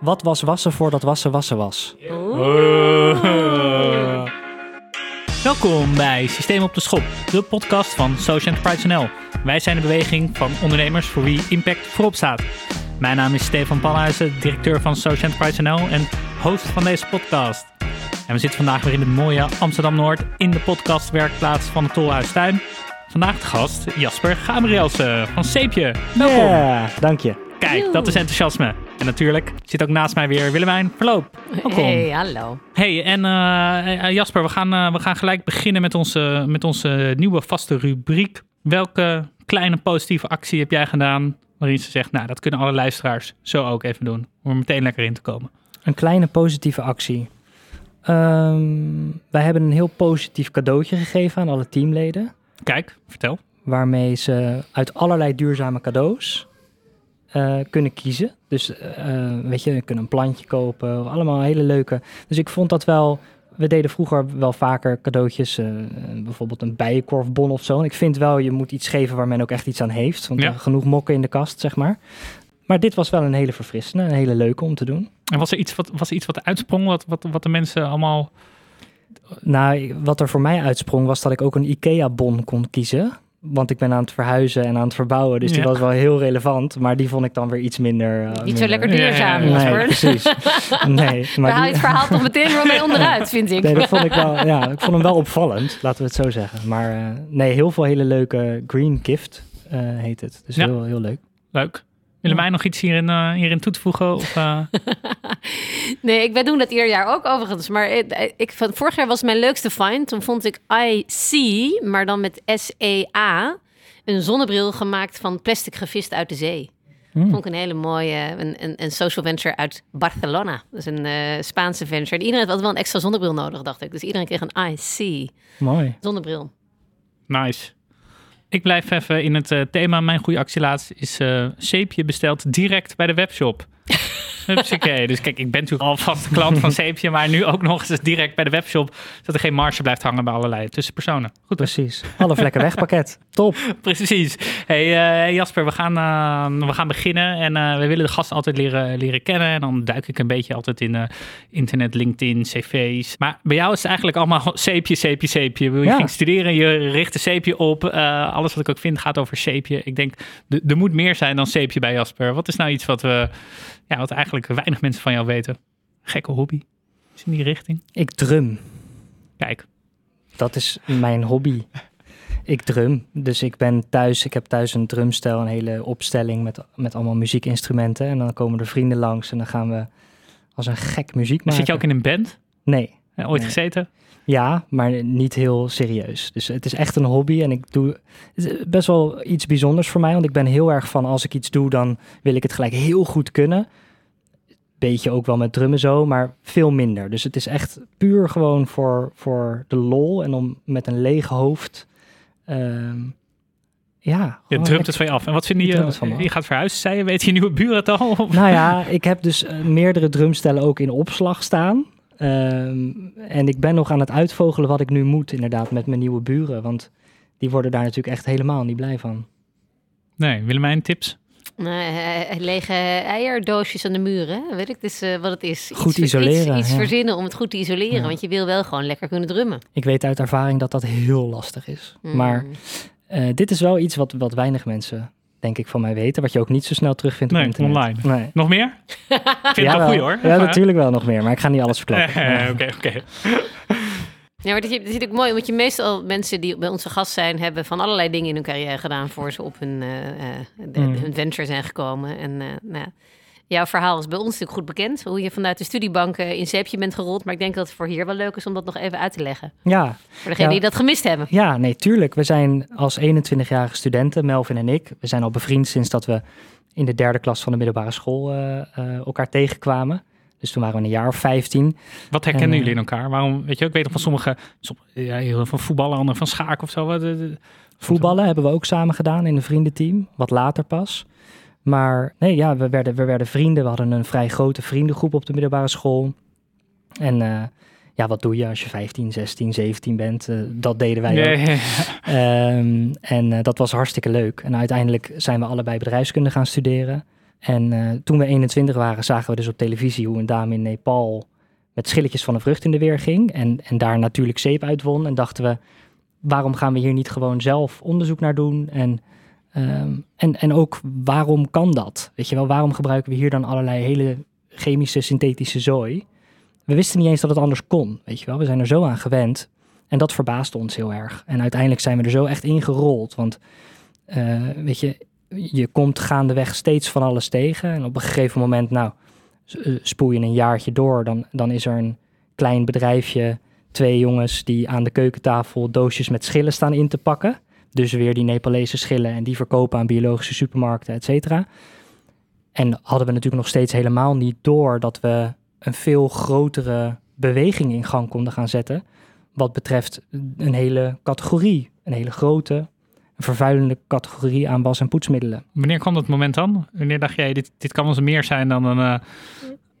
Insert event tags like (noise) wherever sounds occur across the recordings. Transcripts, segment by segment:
Wat was wassen voordat wassen wassen was? Welkom bij Systeem op de Schop, de podcast van Social Enterprise NL. Wij zijn een beweging van ondernemers voor wie impact voorop staat. Mijn naam is Stefan Panhuizen, directeur van Social Enterprise NL en host van deze podcast. En we zitten vandaag weer in het mooie Amsterdam-Noord in de podcastwerkplaats van het Tolhuis Tuin. Vandaag de gast Jasper Gabrielsen van Seepje. Welkom. Ja, dank je. Kijk, dat is enthousiasme. En natuurlijk zit ook naast mij weer Willemijn Verloop. Welkom. Hey, hallo. Hey, en eh, eh, Jasper, we gaan, eh, we gaan gelijk beginnen met onze, met onze nieuwe vaste rubriek. Welke kleine positieve actie heb jij gedaan waarin ze zegt, nou, dat kunnen alle luisteraars zo ook even doen, om er meteen lekker in te komen? Een kleine positieve actie. Ehm, wij hebben een heel positief cadeautje gegeven aan alle teamleden. Kijk, vertel. Waarmee ze uit allerlei duurzame cadeaus eh, kunnen kiezen. Dus eh, weet je, je kunt een plantje kopen. Allemaal hele leuke. Dus ik vond dat wel. We deden vroeger wel vaker cadeautjes. eh, bijvoorbeeld een bijenkorfbon of zo. En ik vind wel, je moet iets geven waar men ook echt iets aan heeft. Want Ja. genoeg mokken in de kast, zeg maar. Maar dit was wel een hele verfrissende, een hele leuke om te doen. En was er iets wat, was er iets wat uitsprong, wat, wat, wat de mensen allemaal... Nou, wat er voor mij uitsprong was dat ik ook een IKEA-bon kon kiezen. Want ik ben aan het verhuizen en aan het verbouwen. Dus die Ja. was wel heel relevant. Maar die vond ik dan weer iets minder... eh, Niet zo lekker Ja, ja, duurzaam, ja. Nee, precies. Nee, Daar (laughs) maar haal je die- het verhaal toch meteen weer mee onderuit, vind ik. nee, dat vond ik wel. Ja, ik vond hem wel opvallend, laten we het zo zeggen. Maar eh, nee, heel veel hele leuke Green Gift eh, heet het. Dus Ja. heel, heel leuk. Leuk. Willemijn nog iets hierin, eh, hierin toe te voegen? Of, eh, (laughs) Nee, ik ben doen dat ieder jaar ook overigens. Maar ik, ik, van, vorig jaar was mijn leukste find. Toen vond ik IC, maar dan met S-E-A, een zonnebril gemaakt van plastic gevist uit de zee. Hmm. Vond ik een hele mooie, een, een, een social venture uit Barcelona. Dus een eh, Spaanse venture. En iedereen had wel een extra zonnebril nodig, dacht ik. Dus iedereen kreeg een IC Mooi. zonnebril. Nice. Ik blijf even in het eh, thema. Mijn goede actie laatst is eh zeepje besteld direct bij de webshop. (laughs) Hupsakee. Dus kijk, ik ben natuurlijk al vaste klant van Zeepje, maar nu ook nog eens direct bij de webshop, zodat er geen marge blijft hangen bij allerlei tussenpersonen. Goed, Precies. Alle vlekken wegpakket. Top. (laughs) precies. Hey eh, Jasper, we gaan, eh, we gaan beginnen en eh, we willen de gasten altijd leren, leren kennen. En dan duik ik een beetje altijd in internet, LinkedIn, cv's. Maar bij jou is het eigenlijk allemaal (laughs) zeepje, zeepje, zeepje. Je Ja. ging studeren, je richt een zeepje op. Alles wat ik ook vind gaat over zeepje. Ik denk, er moet meer zijn dan zeepje bij Jasper. Wat is nou iets wat, we, ja, wat eigenlijk weinig mensen van jou weten? Gekke hobby. Is in die richting? Ik drum. Kijk. Dat is mijn hobby. Ik drum. Dus ik ben thuis. Ik heb thuis een drumstel, een hele opstelling met, met allemaal muziekinstrumenten. En dan komen er vrienden langs en dan gaan we als een gek muziek maken. Zit je ook in een band? Nee. Eh, ooit Nee. gezeten? Ja, maar niet heel serieus. Dus het is echt een hobby en ik doe best wel iets bijzonders voor mij, want ik ben heel erg van als ik iets doe, dan wil ik het gelijk heel goed kunnen. Beetje ook wel met drummen zo, maar veel minder. Dus het is echt puur gewoon voor, voor de lol en om met een leeg hoofd. ehm, ja, Je drumt het van je af. En wat vinden Ik je? Je gaat verhuizen, zei je. Weet je nieuwe buren het al? Of- Nou ja, ik heb dus eh, meerdere drumstellen ook in opslag staan. Ehm, en ik ben nog aan het uitvogelen wat ik nu moet, inderdaad, met mijn nieuwe buren. Want die worden daar natuurlijk echt helemaal niet blij van. Nee, Willemijn, tips? Nee, eh, lege eierdoosjes aan de muren, hè? weet ik dus eh, wat het is. Goed iets, isoleren, Iets, iets ja. verzinnen om het goed te isoleren, Ja. want je wil wel gewoon lekker kunnen drummen. Ik weet uit ervaring dat dat heel lastig is. Mm. Maar eh, dit is wel iets wat, wat weinig mensen, denk ik, van mij weten. Wat je ook niet zo snel terugvindt Nee, op internet. online. Nee. Nog meer? Ik vind het wel goed hoor. Ja, natuurlijk wel nog meer, maar ik ga niet alles verklappen. Eh, Oké, oké. Ja, maar dat is, ook mooi, want je meestal mensen die bij onze gast zijn, hebben van allerlei dingen in hun carrière gedaan voor ze op hun, eh, eh, de- Mm. hun venture zijn gekomen. En eh, nou, ja, jouw verhaal is bij ons natuurlijk goed bekend, hoe je vanuit de studiebank eh, in zeepje bent gerold. Maar ik denk dat het voor hier wel leuk is om dat nog even uit te leggen. Ja, Voor degenen Ja. die dat gemist hebben. Ja, nee, tuurlijk. We zijn als 21-jarige studenten, Melvin en ik, we zijn al bevriend sinds dat we in de derde klas van de middelbare school eh, eh, elkaar tegenkwamen. Dus toen waren we een jaar of 15. Wat herkennen En, jullie in elkaar? Waarom, weet je, ik weet nog van sommige, som- ja, van voetballen, anderen van schaken of zo. Wat, Voetballen hebben we ook samen gedaan in een vriendenteam, wat later pas. Maar nee, ja, we werden, we werden vrienden. We hadden een vrij grote vriendengroep op de middelbare school. En eh, ja, wat doe je als je 15, 16, 17 bent? Eh, dat deden wij ook. (laughs) Ehm, en eh, dat was hartstikke leuk. En uiteindelijk zijn we allebei bedrijfskunde gaan studeren. En toen we 21 waren, zagen we dus op televisie hoe een dame in Nepal met schilletjes van een vrucht in de weer ging. En, en daar natuurlijk zeep uit won. En dachten we, waarom gaan we hier niet gewoon zelf onderzoek naar doen? En, um, en, en ook, waarom kan dat? Weet je wel, waarom gebruiken we hier dan allerlei hele chemische, synthetische zooi? We wisten niet eens dat het anders kon, weet je wel. We zijn er zo aan gewend. En dat verbaasde ons heel erg. En uiteindelijk zijn we er zo echt ingerold. Want, uh, weet je, je komt gaandeweg steeds van alles tegen. En op een gegeven moment, nou, eh, spoel je een jaartje door, dan, dan is er een klein bedrijfje, twee jongens die aan de keukentafel doosjes met schillen staan in te pakken. Dus weer die Nepalese schillen en die verkopen aan biologische supermarkten, et cetera. En hadden we natuurlijk nog steeds helemaal niet door dat we een veel grotere beweging in gang konden gaan zetten. Wat betreft een hele categorie, een hele grote, een vervuilende categorie aan was- en poetsmiddelen. Wanneer kwam dat moment dan? Wanneer dacht jij, dit, dit kan eens meer zijn dan een uh,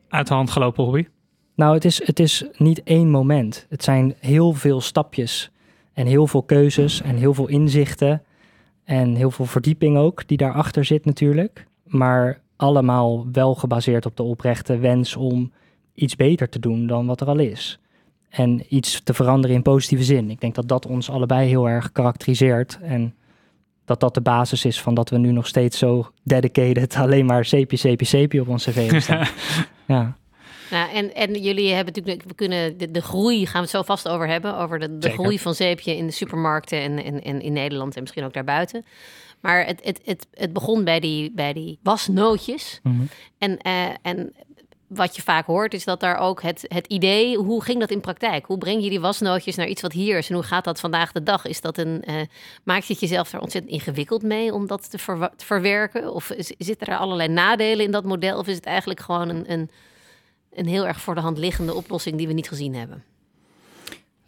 uit de hand gelopen hobby? Nou, het is, het is niet één moment. Het zijn heel veel stapjes en heel veel keuzes en heel veel inzichten en heel veel verdieping ook die daarachter zit natuurlijk. Maar allemaal wel gebaseerd op de oprechte wens om iets beter te doen dan wat er al is. En iets te veranderen in positieve zin. Ik denk dat dat ons allebei heel erg karakteriseert. En dat dat de basis is van dat we nu nog steeds zo dedicated (laughs) alleen maar sepie, sepie op ons cv staan. (laughs) ja. Nou, en, en jullie hebben natuurlijk, we kunnen de, de groei, gaan we het zo vast over hebben, over de, de groei van zeepje in de supermarkten en, en, en in Nederland en misschien ook daarbuiten. Maar het, het, het, het begon bij die, bij die wasnootjes. Mhm. En, uh, en wat je vaak hoort, is dat daar ook het, het idee, hoe ging dat in praktijk? Hoe breng je die wasnootjes naar iets wat hier is? En hoe gaat dat vandaag de dag? Is dat een, uh, maakt het jezelf er ontzettend ingewikkeld mee om dat te, ver, te verwerken? Of zitten er allerlei nadelen in dat model? Of is het eigenlijk gewoon een, een, een heel erg voor de hand liggende oplossing die we niet gezien hebben?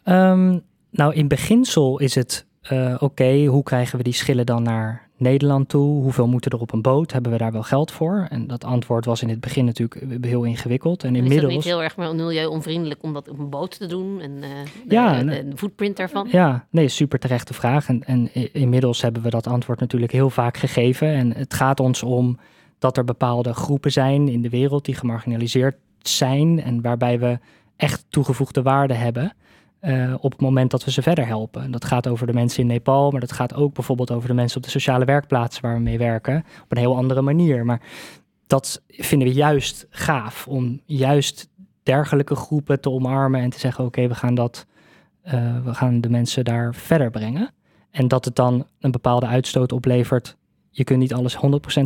Um, nou, in beginsel is het uh, oké, okay, hoe krijgen we die schillen dan naar Nederland toe? Hoeveel moeten er op een boot? Hebben we daar wel geld voor? En dat antwoord was in het begin natuurlijk heel ingewikkeld. En inmiddels... Is het niet heel erg milieu-onvriendelijk om dat op een boot te doen? En uh, ja, de, de, de, footprint daarvan? Ja, nee, super terechte vraag. En, en inmiddels hebben we dat antwoord natuurlijk heel vaak gegeven. En het gaat ons om dat er bepaalde groepen zijn in de wereld die gemarginaliseerd zijn en waarbij we echt toegevoegde waarde hebben. Uh, op het moment dat we ze verder helpen. Dat gaat over de mensen in Nepal, maar dat gaat ook bijvoorbeeld over de mensen op de sociale werkplaatsen waar we mee werken. Op een heel andere manier. Maar dat vinden we juist gaaf om juist dergelijke groepen te omarmen en te zeggen: oké, we gaan dat, uh, we gaan de mensen daar verder brengen. En dat het dan een bepaalde uitstoot oplevert je kunt niet alles 100%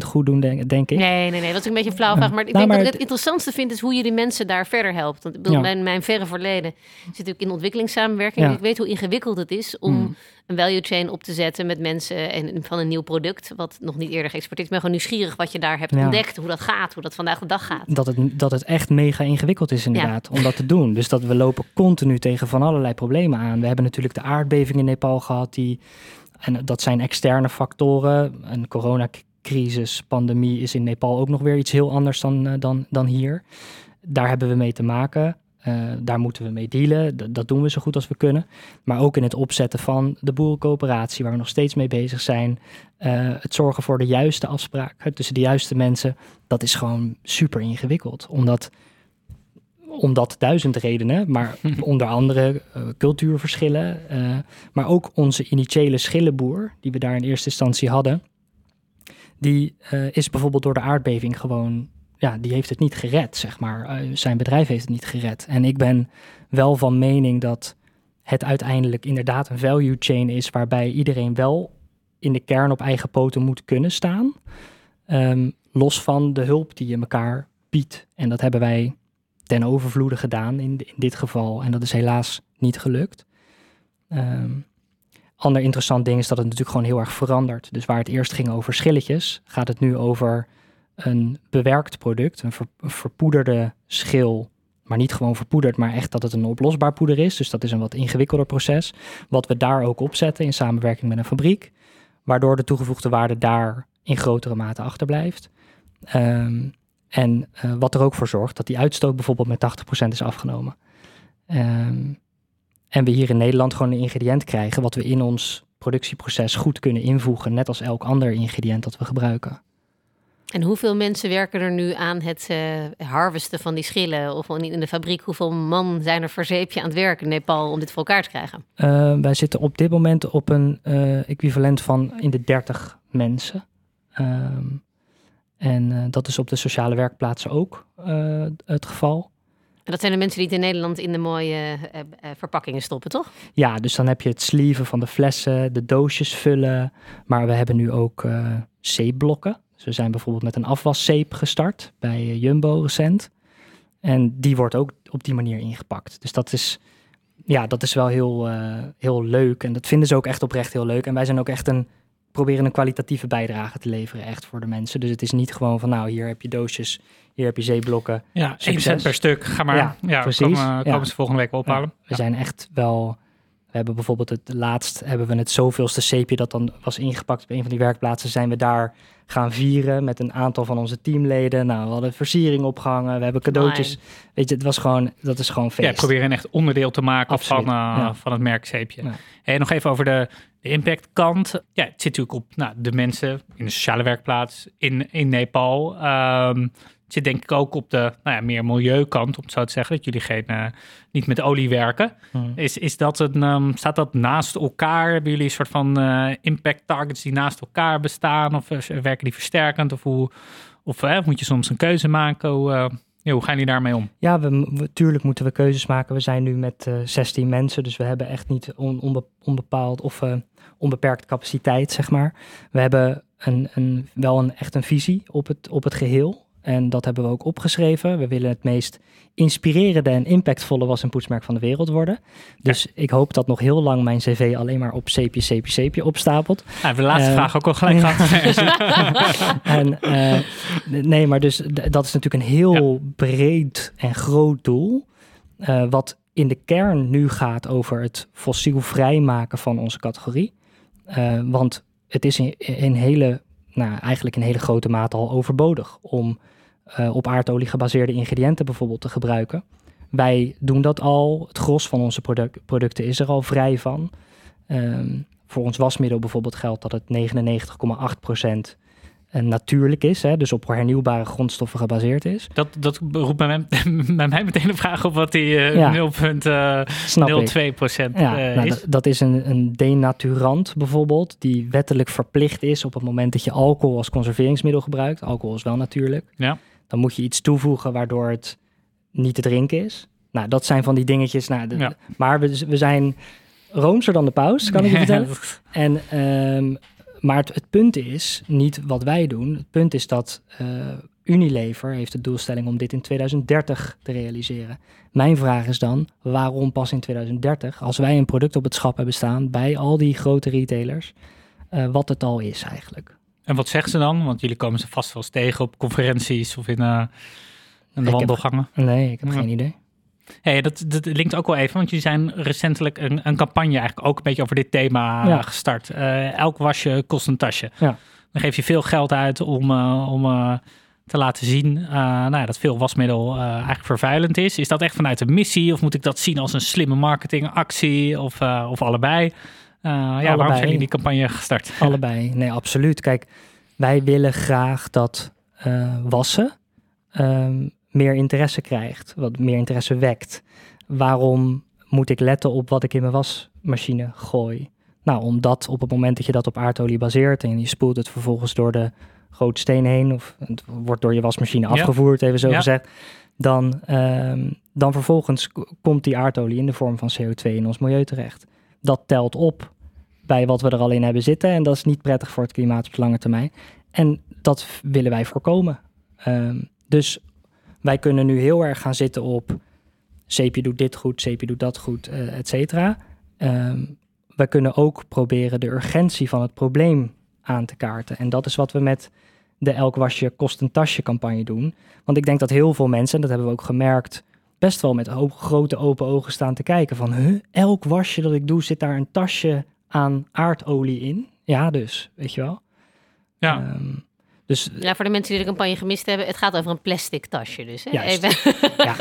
goed doen, denk, denk, ik. Nee, nee, nee, dat is een beetje een flauw vraag. Maar ik nou, denk maar dat ik het interessantste vind, is hoe je die mensen daar verder helpt. Want ik bedoel, ja. mijn, mijn verre verleden zit natuurlijk in ontwikkelingssamenwerking. Ja. Ik weet hoe ingewikkeld het is om hmm. een value chain op te zetten met mensen en van een nieuw product, wat nog niet eerder geëxporteerd is. Ik ben gewoon nieuwsgierig wat je daar hebt ontdekt, hoe dat gaat, hoe dat vandaag de dag gaat. Dat het, dat het echt mega ingewikkeld is inderdaad, om dat te doen. Dus dat we lopen continu tegen van allerlei problemen aan. We hebben natuurlijk de aardbeving in Nepal gehad, die en dat zijn externe factoren. Een coronacrisis, pandemie is in Nepal ook nog weer iets heel anders dan, uh, dan, dan hier. Daar hebben we mee te maken. Uh, daar moeten we mee dealen. Dat doen we zo goed als we kunnen. Maar ook in het opzetten van de boerencoöperatie, waar we nog steeds mee bezig zijn. Uh, het zorgen voor de juiste afspraak tussen de juiste mensen. Dat is gewoon super ingewikkeld. Omdat omdat duizend redenen, maar (laughs) onder andere uh, cultuurverschillen. Uh, maar ook onze initiële schillenboer, die we daar in eerste instantie hadden, die uh, is bijvoorbeeld door de aardbeving gewoon, ja, die heeft het niet gered, zeg maar. zijn bedrijf heeft het niet gered. En ik ben wel van mening dat het uiteindelijk inderdaad een value chain is waarbij iedereen wel in de kern op eigen poten moet kunnen staan. Um, los van de hulp die je elkaar biedt. En dat hebben wij ten overvloede gedaan in, in dit geval. En dat is helaas niet gelukt. Um, ander interessant ding is dat het natuurlijk gewoon heel erg verandert. Dus waar het eerst ging over schilletjes, gaat het nu over een bewerkt product, een, ver, een verpoederde schil. Maar niet gewoon verpoederd, maar echt dat het een oplosbaar poeder is. Dus dat is een wat ingewikkelder proces. Wat we daar ook opzetten in samenwerking met een fabriek. Waardoor de toegevoegde waarde daar in grotere mate achterblijft. Um, en uh, wat er ook voor zorgt dat die uitstoot bijvoorbeeld met 80% is afgenomen. Um, en we hier in Nederland gewoon een ingrediënt krijgen wat we in ons productieproces goed kunnen invoegen, net als elk ander ingrediënt dat we gebruiken. En hoeveel mensen werken er nu aan het uh, harvesten van die schillen? Of in de fabriek, hoeveel man zijn er voor zeepje aan het werken in Nepal om dit voor elkaar te krijgen? Uh, wij zitten op dit moment op een uh, equivalent van in de 30 mensen. Um, en dat is op de sociale werkplaatsen ook het geval. En dat zijn de mensen die het in Nederland in de mooie verpakkingen stoppen, toch? Ja, dus dan heb je het slieven van de flessen, de doosjes vullen. Maar we hebben nu ook zeepblokken. Dus we zijn bijvoorbeeld met een afwaszeep gestart bij eh, Jumbo recent. En die wordt ook op die manier ingepakt. Dus dat is, ja, dat is wel heel, uh, heel leuk. En dat vinden ze ook echt oprecht heel leuk. En wij zijn ook echt een, proberen een kwalitatieve bijdrage te leveren echt voor de mensen. Dus het is niet gewoon van nou, hier heb je doosjes, hier heb je zeeblokken. Ja, één cent per stuk. Ga maar. Ja, ja precies. Komen, komen ze volgende week ophalen. we zijn echt wel we hebben bijvoorbeeld het laatst hebben we het zoveelste zeepje dat dan was ingepakt op een van die werkplaatsen. Zijn we daar gaan vieren met een aantal van onze teamleden. Nou, we hadden versiering opgehangen, we hebben cadeautjes. Weet je, het was gewoon, dat is gewoon feest. Ja, proberen een echt onderdeel te maken van, uh, van het merkzeepje. Ja. En nog even over de, de impactkant. Ja, het zit natuurlijk op nou, de mensen in de sociale werkplaats in, in Nepal. Um, zit denk ik ook op de nou ja, meer milieukant, om het zo te zeggen, dat jullie geen, uh, niet met olie werken. Hmm. Is, is dat een, um, staat dat naast elkaar? Hebben jullie een soort van uh, impact targets die naast elkaar bestaan? Of uh, werken die versterkend? Of, hoe, of moet je soms een keuze maken? Hoe, ja, hoe gaan jullie daarmee om? Ja, we, we, tuurlijk moeten we keuzes maken. We zijn nu met 16 mensen, dus we hebben echt niet on, onbe, onbepaald of onbeperkt capaciteit, zeg maar. We hebben een, een, wel een, echt een visie op het, op het geheel. En dat hebben we ook opgeschreven. We willen het meest inspirerende en impactvolle was- en poetsmerk van de wereld worden. Dus ik hoop dat nog heel lang mijn cv alleen maar op zeepje, zeepje, zeepje opstapelt. Ja, de laatste uh, vraag ook al gelijk gehad. (laughs) (laughs) en, uh, nee, maar dus dat is natuurlijk een heel breed en groot doel. Uh, wat in de kern nu gaat over het fossielvrij maken van onze categorie. want het is in, in hele, nou, eigenlijk in hele grote mate al overbodig om uh, op aardolie gebaseerde ingrediënten bijvoorbeeld te gebruiken. Wij doen dat al. Het gros van onze product, producten is er al vrij van. Um, voor ons wasmiddel bijvoorbeeld geldt dat het 99,8% uh, natuurlijk is, hè, dus op hernieuwbare grondstoffen gebaseerd is. Dat, dat roept bij mij, (laughs) bij mij meteen de vraag op wat die uh, ja, 0,02 procent ja, nou, is. Dat is een, een denaturant bijvoorbeeld, die wettelijk verplicht is op het moment dat je alcohol als conserveringsmiddel gebruikt. Alcohol is wel natuurlijk. Ja dan moet je iets toevoegen waardoor het niet te drinken is. Nou, dat zijn van die dingetjes. Nou, de, Maar we, we zijn roomser dan de paus, kan ik je (laughs) vertellen. En, um, maar het, het, punt is niet wat wij doen. Het punt is dat uh, Unilever heeft de doelstelling om dit in 2030 te realiseren. Mijn vraag is dan, waarom pas in 2030? Als wij een product op het schap hebben staan bij al die grote retailers, uh, wat het al is eigenlijk. En wat zeggen ze dan? Want jullie komen ze vast wel eens tegen op conferenties of in, uh, in de ik wandelgangen. Heb, nee, ik heb geen idee. Hey, dat, dat linkt ook wel even, want jullie zijn recentelijk een, een campagne eigenlijk ook een beetje over dit thema ja. gestart. Uh, elk wasje kost een tasje. Ja. Dan geef je veel geld uit om, uh, om uh, te laten zien nou ja, dat veel wasmiddel eigenlijk vervuilend is. Is dat echt vanuit een missie of moet ik dat zien als een slimme marketingactie of, of allebei? Uh, ja, waarom zijn jullie die campagne gestart? (laughs) Allebei, nee, absoluut. Kijk, wij willen graag dat uh, wassen um, meer interesse krijgt, wat meer interesse wekt. Waarom moet ik letten op wat ik in mijn wasmachine gooi? Nou, omdat op het moment dat je dat op aardolie baseert en je spoelt het vervolgens door de grote steen heen, of het wordt door je wasmachine ja. afgevoerd, even zo ja. gezegd, dan, um, dan vervolgens komt die aardolie in de vorm van CO2 in ons milieu terecht dat telt op bij wat we er al in hebben zitten. En dat is niet prettig voor het klimaat op lange termijn. En dat willen wij voorkomen. Um, dus wij kunnen nu heel erg gaan zitten op zeepje doet dit goed, zeepje doet dat goed, uh, et cetera. Um, wij kunnen ook proberen de urgentie van het probleem aan te kaarten. En dat is wat we met de Elk Wasje Kost een Tasje campagne doen. Want ik denk dat heel veel mensen, en dat hebben we ook gemerkt best wel met grote open ogen staan te kijken van, huh, elk wasje dat ik doe zit daar een tasje aan aardolie in. Ja, dus, weet je wel. Ja. Um, dus, ja, voor de mensen die de campagne gemist hebben, het gaat over een plastic tasje dus. Hè? Even. Ja,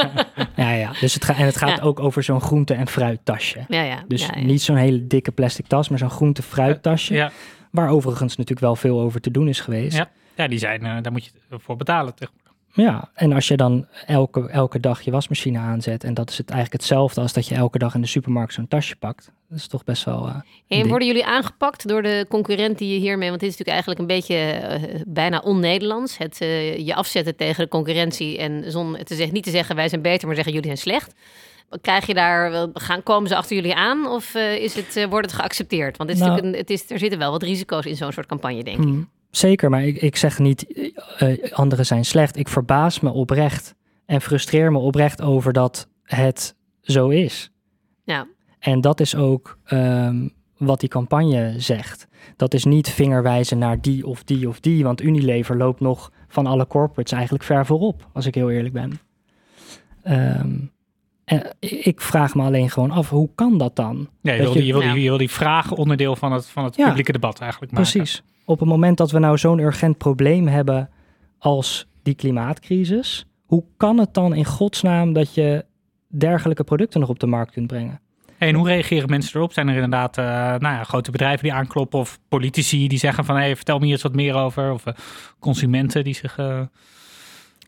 ja, ja. Dus het, gaat en het gaat ja. ook over zo'n groente- en fruittasje. Ja, ja. Dus niet zo'n hele dikke plastic tas, maar zo'n groente-fruittasje. Ja. Waar overigens natuurlijk wel veel over te doen is geweest. Ja. ja, die zijn, eh, daar moet je voor betalen. tegenwoordig. Ja, en als je dan elke, elke dag je wasmachine aanzet en dat is het eigenlijk hetzelfde als dat je elke dag in de supermarkt zo'n tasje pakt. Dat is toch best wel. eh, En worden jullie aangepakt door de concurrent die je hiermee... Want dit is natuurlijk eigenlijk een beetje eh, bijna on-Nederlands. Het eh, je afzetten tegen de concurrentie en zonder te zeggen, niet te zeggen wij zijn beter, maar zeggen jullie zijn slecht. Krijg je daar, wel- gaan, komen ze achter jullie aan of is het, wordt het geaccepteerd? Want het is Nou- natuurlijk een, het is, er zitten wel wat risico's in zo'n soort campagne, denk ik. Zeker, maar ik, ik zeg niet eh, eh, anderen zijn slecht. Ik verbaas me oprecht en frustreer me oprecht over dat het zo is. Ja. En dat is ook ehm, wat die campagne zegt. Dat is niet vingerwijzen naar die of die of die, want Unilever loopt nog van alle corporates eigenlijk ver voorop, als ik heel eerlijk ben. Ehm, en ik vraag me alleen gewoon af, hoe kan dat dan? Ja, je, Dat wil, die, je, wil, Ja. die, je wil die vragen onderdeel van het, van het Ja. publieke debat eigenlijk maken. Precies. Op het moment dat we nou zo'n urgent probleem hebben als die klimaatcrisis, hoe kan het dan in godsnaam dat je dergelijke producten nog op de markt kunt brengen? En hoe reageren mensen erop? Zijn er inderdaad eh, nou ja, grote bedrijven die aankloppen of politici die zeggen van hey, vertel me hier eens wat meer over? Of eh, consumenten die zich eh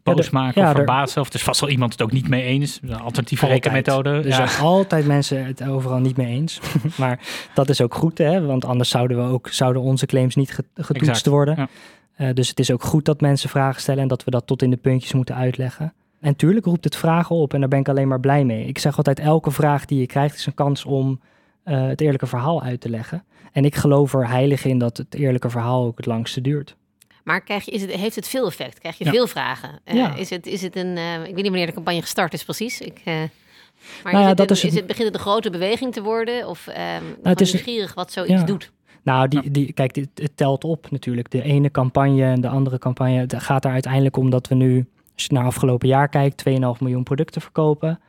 boos maken ja, of er- verbazen? Of er is vast wel iemand het ook niet mee eens. Een alternatieve Altijd. rekenmethode. Er ja. zijn altijd mensen het overal niet mee eens. (laughs) maar dat is ook goed, hè? want anders zouden, we ook, zouden onze claims niet ge- getoetst Exact, worden. Eh, dus het is ook goed dat mensen vragen stellen en dat we dat tot in de puntjes moeten uitleggen. En tuurlijk roept het vragen op en daar ben ik alleen maar blij mee. Ik zeg altijd, elke vraag die je krijgt is een kans om eh, het eerlijke verhaal uit te leggen. En ik geloof er heilig in dat het eerlijke verhaal ook het langste duurt. Maar krijg je, is het, heeft het veel effect? Krijg je Ja. veel vragen? Eh, Ja. is, het, is het een, eh, ik weet niet wanneer de campagne gestart is precies. Ik, eh, maar Nou is, ja, het dat is het- is het, begint het een grote beweging te worden? Of eh het is- nieuwsgierig wat zoiets ja. doet? Nou, die, die, kijk, dit, het telt op natuurlijk. De ene campagne en de andere campagne. Het gaat er uiteindelijk om dat we nu, als je naar afgelopen jaar kijkt, 2,5 miljoen producten verkopen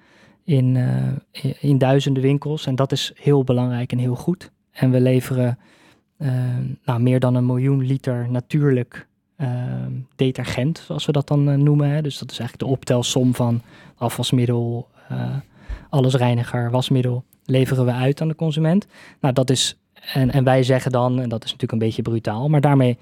in, in- duizenden winkels. En dat is heel belangrijk en heel goed. En we leveren nou, meer dan een miljoen liter natuurlijk eh, detergent, zoals we dat dan eh, noemen. Hè. Dus dat is eigenlijk de optelsom van afwasmiddel, eh, allesreiniger, wasmiddel, leveren we uit aan de consument. Nou, dat is en, en wij zeggen dan, en dat is natuurlijk een beetje brutaal, maar daarmee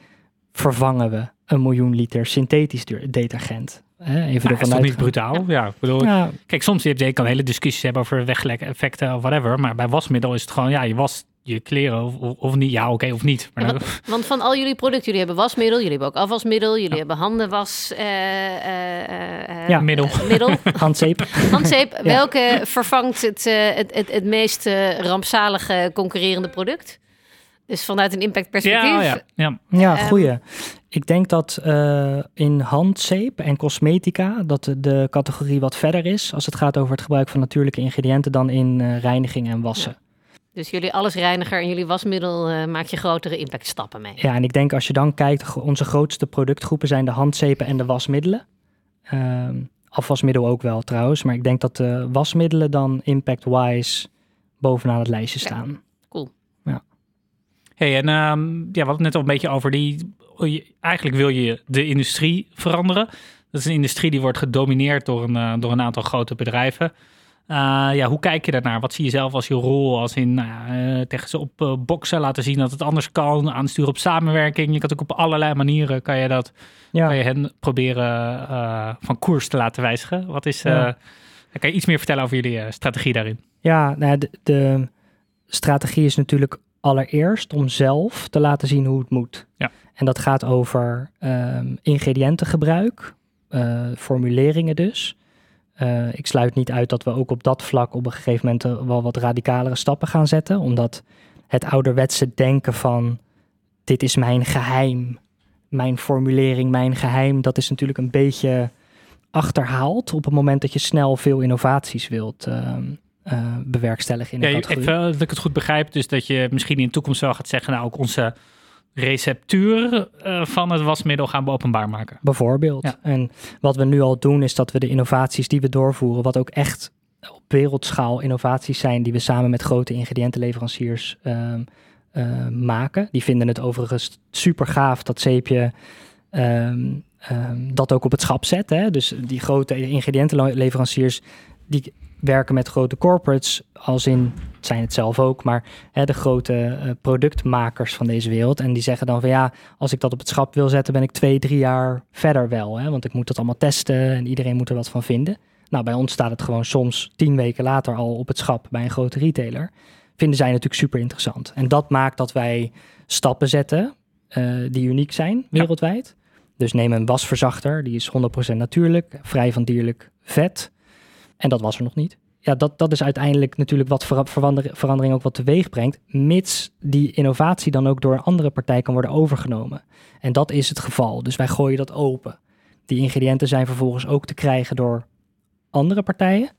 vervangen we een miljoen liter synthetisch detergent. Hè, even Nou, is toch niet brutaal? Ja, ik bedoel, Ja, kijk, soms je, je kan hele discussies hebben over weglek-effecten of whatever. Maar bij wasmiddel is het gewoon, ja, je was je kleren of, of, of niet. Ja, oké, of niet. Maar Ja, dan- Want van al jullie producten, jullie hebben wasmiddel, jullie hebben ook afwasmiddel, jullie hebben handenwas eh, eh, eh, Ja. middel. middel. (laughs) handzeep. Handzeep, welke vervangt het, het, het, het meest rampzalige concurrerende product? Dus vanuit een impactperspectief. Ja, ja, ja. Ja, Ehm. goeie. Ik denk dat eh, in handzeep en cosmetica dat de, de categorie wat verder is als het gaat over het gebruik van natuurlijke ingrediënten dan in eh, reiniging en wassen. Dus jullie allesreiniger en jullie wasmiddel eh, maak je grotere impactstappen mee. Ja, en ik denk als je dan kijkt, onze grootste productgroepen zijn de handzeepen en de wasmiddelen. Ehm, afwasmiddel ook wel trouwens, maar ik denk dat de wasmiddelen dan impact-wise bovenaan het lijstje Ja. staan. Hey, en ehm, ja, we hadden het net al een beetje over die. je- Eigenlijk wil je de industrie veranderen. Dat is een industrie die wordt gedomineerd door een, eh, door een aantal grote bedrijven. Eh, ja, hoe kijk je daarnaar? Wat zie je zelf als je rol? Als in nou eh, tegen ze op eh, boksen laten zien dat het anders kan, aansturen op samenwerking. Je kan ook op allerlei manieren kan je dat Ja, kan je hen proberen van koers te laten wijzigen. Wat is? Ja. Kan je iets meer vertellen over jullie strategie daarin? ja nou ja, de, de strategie is natuurlijk allereerst om zelf te laten zien hoe het moet. Ja. En dat gaat over ehm, ingrediëntengebruik, formuleringen dus. Eh, ik sluit niet uit dat we ook op dat vlak op een gegeven moment eh, wel wat radicalere stappen gaan zetten. Omdat het ouderwetse denken van dit is mijn geheim, mijn formulering, mijn geheim, dat is natuurlijk een beetje achterhaald op het moment dat je snel veel innovaties wilt ehm, eh, bewerkstelligen in de Ja, categorie. even dat ik het goed begrijp. Dus dat je misschien in de toekomst wel gaat zeggen, nou ook onze receptuur eh, van het wasmiddel gaan we openbaar maken. Bijvoorbeeld. Ja. En wat we nu al doen, is dat we de innovaties die we doorvoeren, wat ook echt op wereldschaal innovaties zijn, die we samen met grote ingrediëntenleveranciers ehm, eh, maken. Die vinden het overigens super gaaf dat zeepje ehm, ehm, dat ook op het schap zet. Hè? Dus die grote ingrediëntenleveranciers, die werken met grote corporates, als in, het zijn het zelf ook, maar hè, de grote eh, productmakers van deze wereld. En die zeggen dan van ja, als ik dat op het schap wil zetten, ben ik twee, drie jaar verder wel. Hè, want ik moet dat allemaal testen en iedereen moet er wat van vinden. Nou, bij ons staat het gewoon soms tien weken later al op het schap bij een grote retailer. Vinden zij natuurlijk super interessant. En dat maakt dat wij stappen zetten eh, die uniek zijn wereldwijd. Dus neem een wasverzachter, die is 100% natuurlijk, vrij van dierlijk vet. En dat was er nog niet. Ja, dat, dat is uiteindelijk natuurlijk wat vera- verander- verandering ook wat teweeg brengt, mits die innovatie dan ook door een andere partij kan worden overgenomen. En dat is het geval. Dus wij gooien dat open. Die ingrediënten zijn vervolgens ook te krijgen door andere partijen.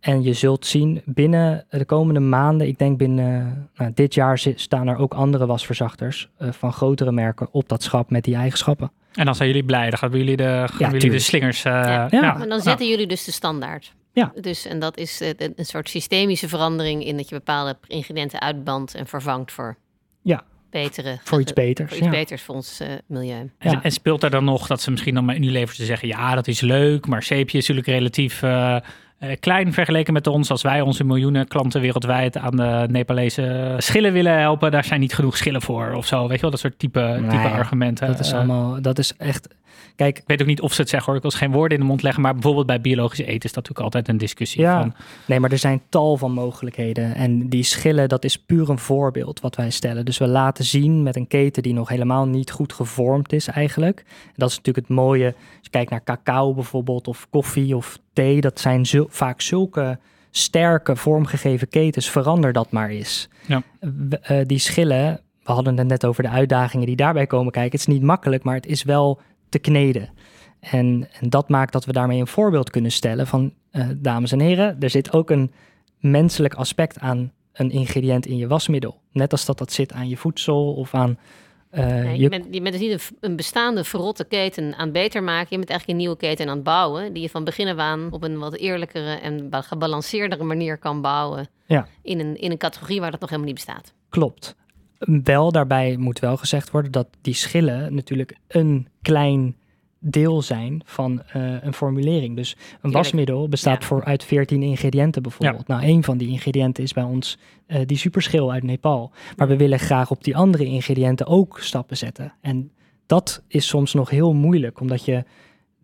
En je zult zien binnen de komende maanden, ik denk binnen nou, dit jaar staan er ook andere wasverzachters eh, van grotere merken op dat schap met die eigenschappen. En dan zijn jullie blij. Dan gaan jullie de, gaan jullie de slingers... eh, Ja. Ja. Maar dan zetten jullie dus de standaard. Ja. Dus, en dat is eh, een, een soort systemische verandering in dat je bepaalde ingrediënten uitbandt en vervangt voor Ja. betere. Voor iets beters. Voor iets ja. beters voor ons eh, milieu. En, Ja. en speelt daar dan nog dat ze misschien dan bij Unilever te zeggen... ja, dat is leuk, maar zeepje is natuurlijk relatief eh, klein vergeleken met ons. Als wij onze miljoenen klanten wereldwijd aan de Nepalese schillen willen helpen... daar zijn niet genoeg schillen voor of zo. Weet je wel, dat soort type, type Nee, argumenten. Dat is allemaal, dat is echt. Kijk, Ik weet ook niet of ze het zeggen hoor. Ik wil geen woorden in de mond leggen. Maar bijvoorbeeld bij biologisch eten is dat natuurlijk altijd een discussie. Ja. Van, nee, maar er zijn tal van mogelijkheden. En die schillen, dat is puur een voorbeeld wat wij stellen. Dus we laten zien met een keten die nog helemaal niet goed gevormd is eigenlijk. En dat is natuurlijk het mooie. Als je kijkt naar cacao bijvoorbeeld, of koffie of thee. Dat zijn zul- vaak zulke sterke vormgegeven ketens. Verander dat maar eens. Ja. We- eh, die schillen, we hadden het net over de uitdagingen die daarbij komen kijken. Het is niet makkelijk, maar het is wel te kneden. En, en dat maakt dat we daarmee een voorbeeld kunnen stellen van, eh, dames en heren, er zit ook een menselijk aspect aan een ingrediënt in je wasmiddel. Net als dat dat zit aan je voedsel of aan eh, Nee, je... je, bent, je bent dus niet een, bestaande verrotte keten aan het beter maken. Je bent eigenlijk een nieuwe keten aan het bouwen. Die je van begin af aan op een wat eerlijkere en ba- gebalanceerdere manier kan bouwen. Ja. In, een, in een categorie waar dat nog helemaal niet bestaat. Klopt. Wel daarbij moet wel gezegd worden dat die schillen natuurlijk een klein deel zijn van eh, een formulering. Dus een wasmiddel bestaat Ja. voor uit 14 ingrediënten bijvoorbeeld. Nou, een van die ingrediënten is bij ons eh, die superschil uit Nepal. Maar we willen graag op die andere ingrediënten ook stappen zetten. En dat is soms nog heel moeilijk, omdat je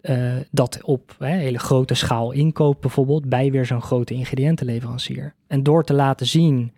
eh, dat op hè, hele grote schaal inkoopt bijvoorbeeld bij weer zo'n grote ingrediëntenleverancier. En door te laten zien,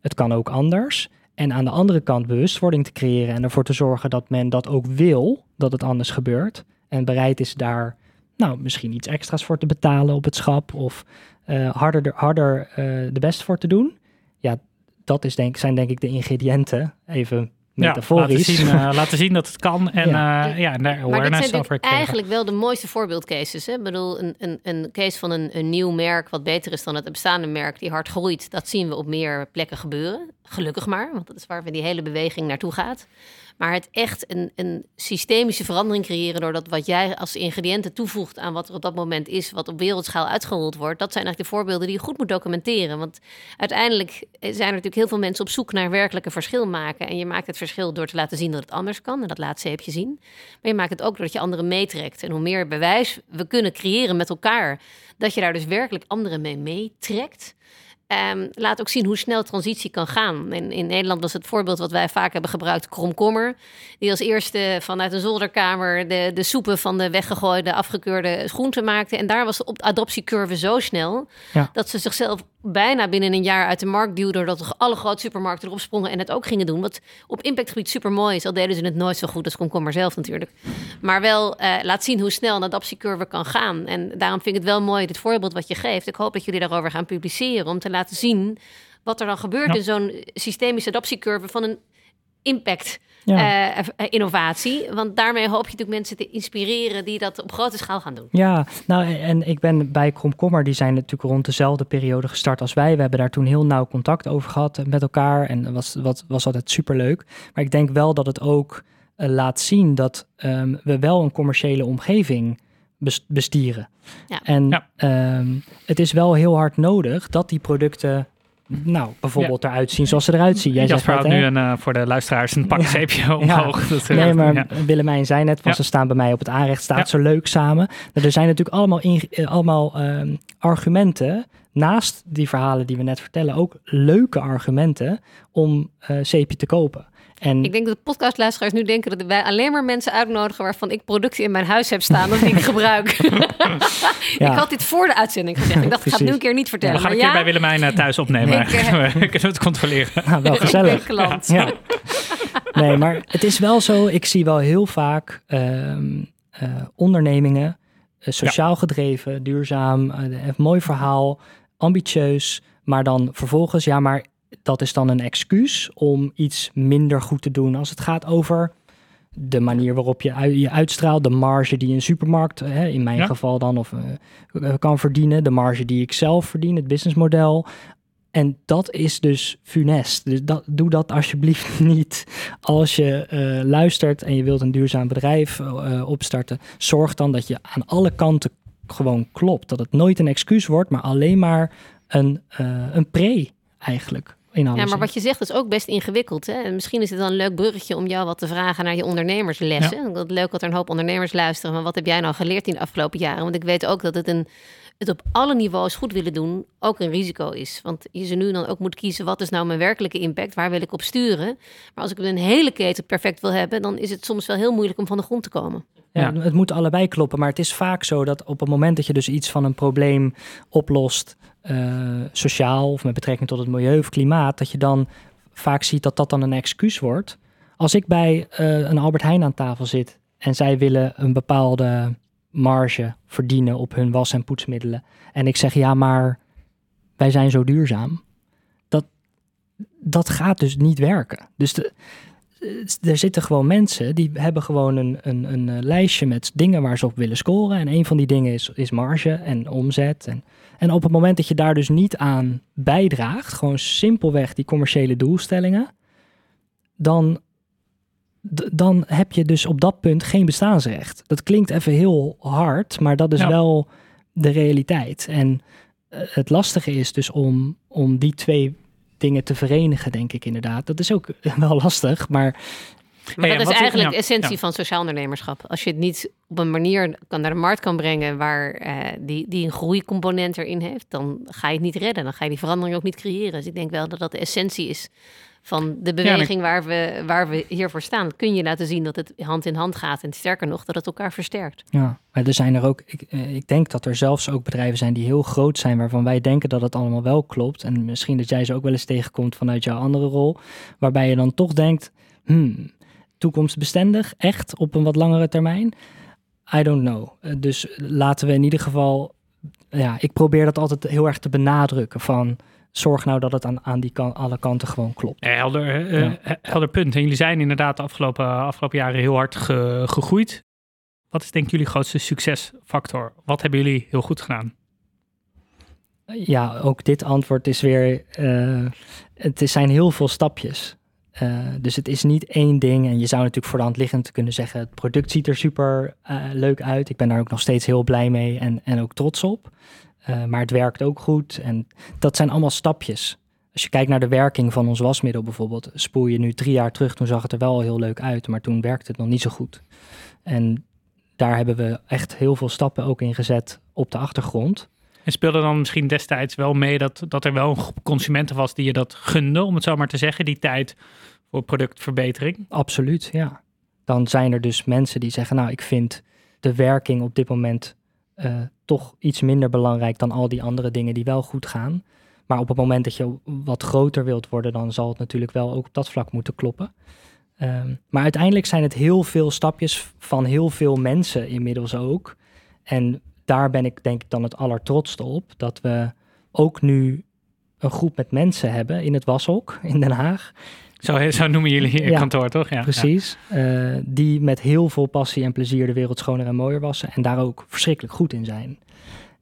het kan ook anders. En aan de andere kant bewustwording te creëren en ervoor te zorgen dat men dat ook wil, dat het anders gebeurt. En bereid is daar nou, misschien iets extra's voor te betalen op het schap of eh, harder, de- harder eh, de best voor te doen. Ja, dat is denk, zijn denk ik de ingrediënten, even ja, metaforisch. laten, zien, eh, (laughs) laten zien dat het kan. En Ja. ja, ja daar Maar dit awareness zijn over creëren. eigenlijk wel de mooiste voorbeeldcases. Hè? Ik bedoel, een, een, een case van een, een nieuw merk wat beter is dan het bestaande merk die hard groeit. Dat zien we op meer plekken gebeuren. Gelukkig maar, want dat is waar we die hele beweging naartoe gaat. Maar het echt een, een systemische verandering creëren doordat wat jij als ingrediënten toevoegt aan wat er op dat moment is, wat op wereldschaal uitgerold wordt, dat zijn eigenlijk de voorbeelden die je goed moet documenteren. Want uiteindelijk zijn er natuurlijk heel veel mensen op zoek naar werkelijke verschil maken. En je maakt het verschil door te laten zien dat het anders kan. En dat laat zeepje zien. Maar je maakt het ook doordat je anderen meetrekt. En hoe meer bewijs we kunnen creëren met elkaar, dat je daar dus werkelijk anderen mee meetrekt. Ehm, laat ook zien hoe snel transitie kan gaan. In, in Nederland was het voorbeeld wat wij vaak hebben gebruikt, kromkommer. Die als eerste vanuit een zolderkamer de, de soepen van de weggegooide, afgekeurde groenten maakte. En daar was de op- adoptiecurve zo snel Ja. dat ze zichzelf bijna binnen een jaar uit de markt duwden. Doordat alle grote supermarkten erop sprongen en het ook gingen doen. Wat op impactgebied super mooi is. Al deden ze het nooit zo goed als komkommer zelf natuurlijk. Maar wel eh, laat zien hoe snel een adoptiecurve kan gaan. En daarom vind ik het wel mooi, dit voorbeeld wat je geeft. Ik hoop dat jullie daarover gaan publiceren. Om te laten zien wat er dan gebeurt Ja. in zo'n systemische adoptiecurve van een impact. Ja. eh, eh, innovatie. Want daarmee hoop je natuurlijk mensen te inspireren die dat op grote schaal gaan doen. Ja, nou en ik ben bij Kromkommer, die zijn natuurlijk rond dezelfde periode gestart als wij. We hebben daar toen heel nauw contact over gehad met elkaar en was, wat, was altijd superleuk. Maar ik denk wel dat het ook eh, laat zien dat ehm, we wel een commerciële omgeving bes- bestieren. Ja. En Ja. ehm, het is wel heel hard nodig dat die producten, nou bijvoorbeeld eruit zien zoals ze eruit zien. Jij Jasper houdt nu een, eh, voor de luisteraars een pak Ja. zeepje omhoog. Dat, Nee, maar. Willemijn zei net, van ze staan bij mij op het aanrecht, staat zo leuk samen. Nou, Er zijn natuurlijk allemaal, in, eh, allemaal ehm, argumenten, naast die verhalen die we net vertellen, ook leuke argumenten om uh, zeepje te kopen. En ik denk dat de podcastluisteraars nu denken dat wij alleen maar mensen uitnodigen waarvan ik producten in mijn huis heb staan of die (laughs) ik gebruik. Ik had dit voor de uitzending gezegd. Ik dacht, ik ga het nu een keer niet vertellen. Ja, we gaan een keer bij Willemijn uh, thuis opnemen. Ik, (laughs) uh, kunnen het controleren. (laughs) Nou, wel gezellig. ja. Nee, maar het is wel zo. Ik zie wel heel vaak uh, ondernemingen, sociaal gedreven, duurzaam, een mooi verhaal, ambitieus. Maar dan vervolgens, ja, maar dat is dan een excuus om iets minder goed te doen als het gaat over de manier waarop je je uitstraalt, de marge die een supermarkt, hè, in mijn geval dan, of uh, kan verdienen, de marge die ik zelf verdien, het businessmodel. En dat is dus funest. Dus dat, doe dat alsjeblieft (laughs) niet. Als je uh, luistert en je wilt een duurzaam bedrijf uh, opstarten, zorg dan dat je aan alle kanten gewoon klopt. Dat het nooit een excuus wordt, maar alleen maar een, een pre eigenlijk ja, maar wat je zegt is ook best ingewikkeld. Hè? misschien is het dan een leuk bruggetje om jou wat te vragen naar je ondernemerslessen. Ja. Leuk dat er een hoop ondernemers luisteren. Maar wat heb jij nou geleerd in de afgelopen jaren? Want ik weet ook dat het een het op alle niveaus goed willen doen ook een risico is. Want je ze nu dan ook moet kiezen, wat is nou mijn werkelijke impact? Waar wil ik op sturen? Maar als ik een hele keten perfect wil hebben, dan is het soms wel heel moeilijk om van de grond te komen. Ja, het moet allebei kloppen. Maar het is vaak zo dat op het moment dat je dus iets van een probleem oplost, sociaal of met betrekking tot het milieu of klimaat, dat je dan vaak ziet dat dat dan een excuus wordt. Als ik bij uh, een Albert Heijn aan tafel zit en zij willen een bepaalde marge verdienen op hun was- en poetsmiddelen. En ik zeg ja, maar wij zijn zo duurzaam. Dat, dat gaat dus niet werken. Dus de, er zitten gewoon mensen die hebben gewoon een, een, een eh, lijstje met dingen waar ze op willen scoren. En een van die dingen is, is marge en omzet. En, en op het moment dat je daar dus niet aan bijdraagt, gewoon simpelweg die commerciële doelstellingen, dan dan heb je dus op dat punt geen bestaansrecht. Dat klinkt even heel hard, maar dat is wel de realiteit. En eh, het lastige is dus om, om die twee dingen te verenigen, denk ik inderdaad. Dat is ook (laughs) wel lastig, maar... Maar dat is eigenlijk de essentie van sociaal ondernemerschap. Als je het niet op een manier kan naar de markt kan brengen waar uh, die, die een groeicomponent erin heeft, dan ga je het niet redden. Dan ga je die verandering ook niet creëren. Dus ik denk wel dat dat de essentie is van de beweging waar, we, waar we hiervoor staan, kun je laten zien dat het hand in hand gaat. En sterker nog, dat het elkaar versterkt. Ja, maar er zijn er ook, ik, eh, ik denk dat er zelfs ook bedrijven zijn die heel groot zijn, waarvan wij denken dat het allemaal wel klopt. En misschien dat jij ze ook wel eens tegenkomt vanuit jouw andere rol, waarbij je dan toch denkt, hmm, toekomstbestendig, echt op een wat langere termijn? I don't know. Eh, dus laten we in ieder geval, ja, ik probeer dat altijd heel erg te benadrukken van zorg nou dat het aan, aan die kan, alle kanten gewoon klopt. helder, uh, helder punt. En jullie zijn inderdaad de afgelopen, afgelopen jaren heel hard gegroeid. Wat is denk jullie grootste succesfactor? Wat hebben jullie heel goed gedaan? Ja, ook dit antwoord is weer, uh, het zijn heel veel stapjes. Dus het is niet één ding. En je zou natuurlijk voor de hand liggend kunnen zeggen: het product ziet er super leuk uit. Ik ben daar ook nog steeds heel blij mee en, en ook trots op. Uh, maar het werkt ook goed. En dat zijn allemaal stapjes. Als je kijkt naar de werking van ons wasmiddel bijvoorbeeld, spoel je nu drie jaar terug, toen zag het er wel heel leuk uit, maar toen werkte het nog niet zo goed. En daar hebben we echt heel veel stappen ook in gezet op de achtergrond. En speelde dan misschien destijds wel mee dat, dat er wel een groep consumenten was die je dat gunde, om het zo maar te zeggen, die tijd productverbetering? Absoluut, ja. Dan zijn er dus mensen die zeggen, nou, ik vind de werking op dit moment uh, toch iets minder belangrijk dan al die andere dingen die wel goed gaan. Maar op het moment dat je wat groter wilt worden, dan zal het natuurlijk wel ook op dat vlak moeten kloppen. Um, maar uiteindelijk zijn het heel veel stapjes van heel veel mensen inmiddels ook. En daar ben ik denk ik dan het allertrotste op. Dat we ook nu een groep met mensen hebben in het washok in Den Haag. Zo, zo noemen jullie je kantoor, toch? Ja, precies. Uh, die met heel veel passie en plezier de wereld schoner en mooier wassen. En daar ook verschrikkelijk goed in zijn.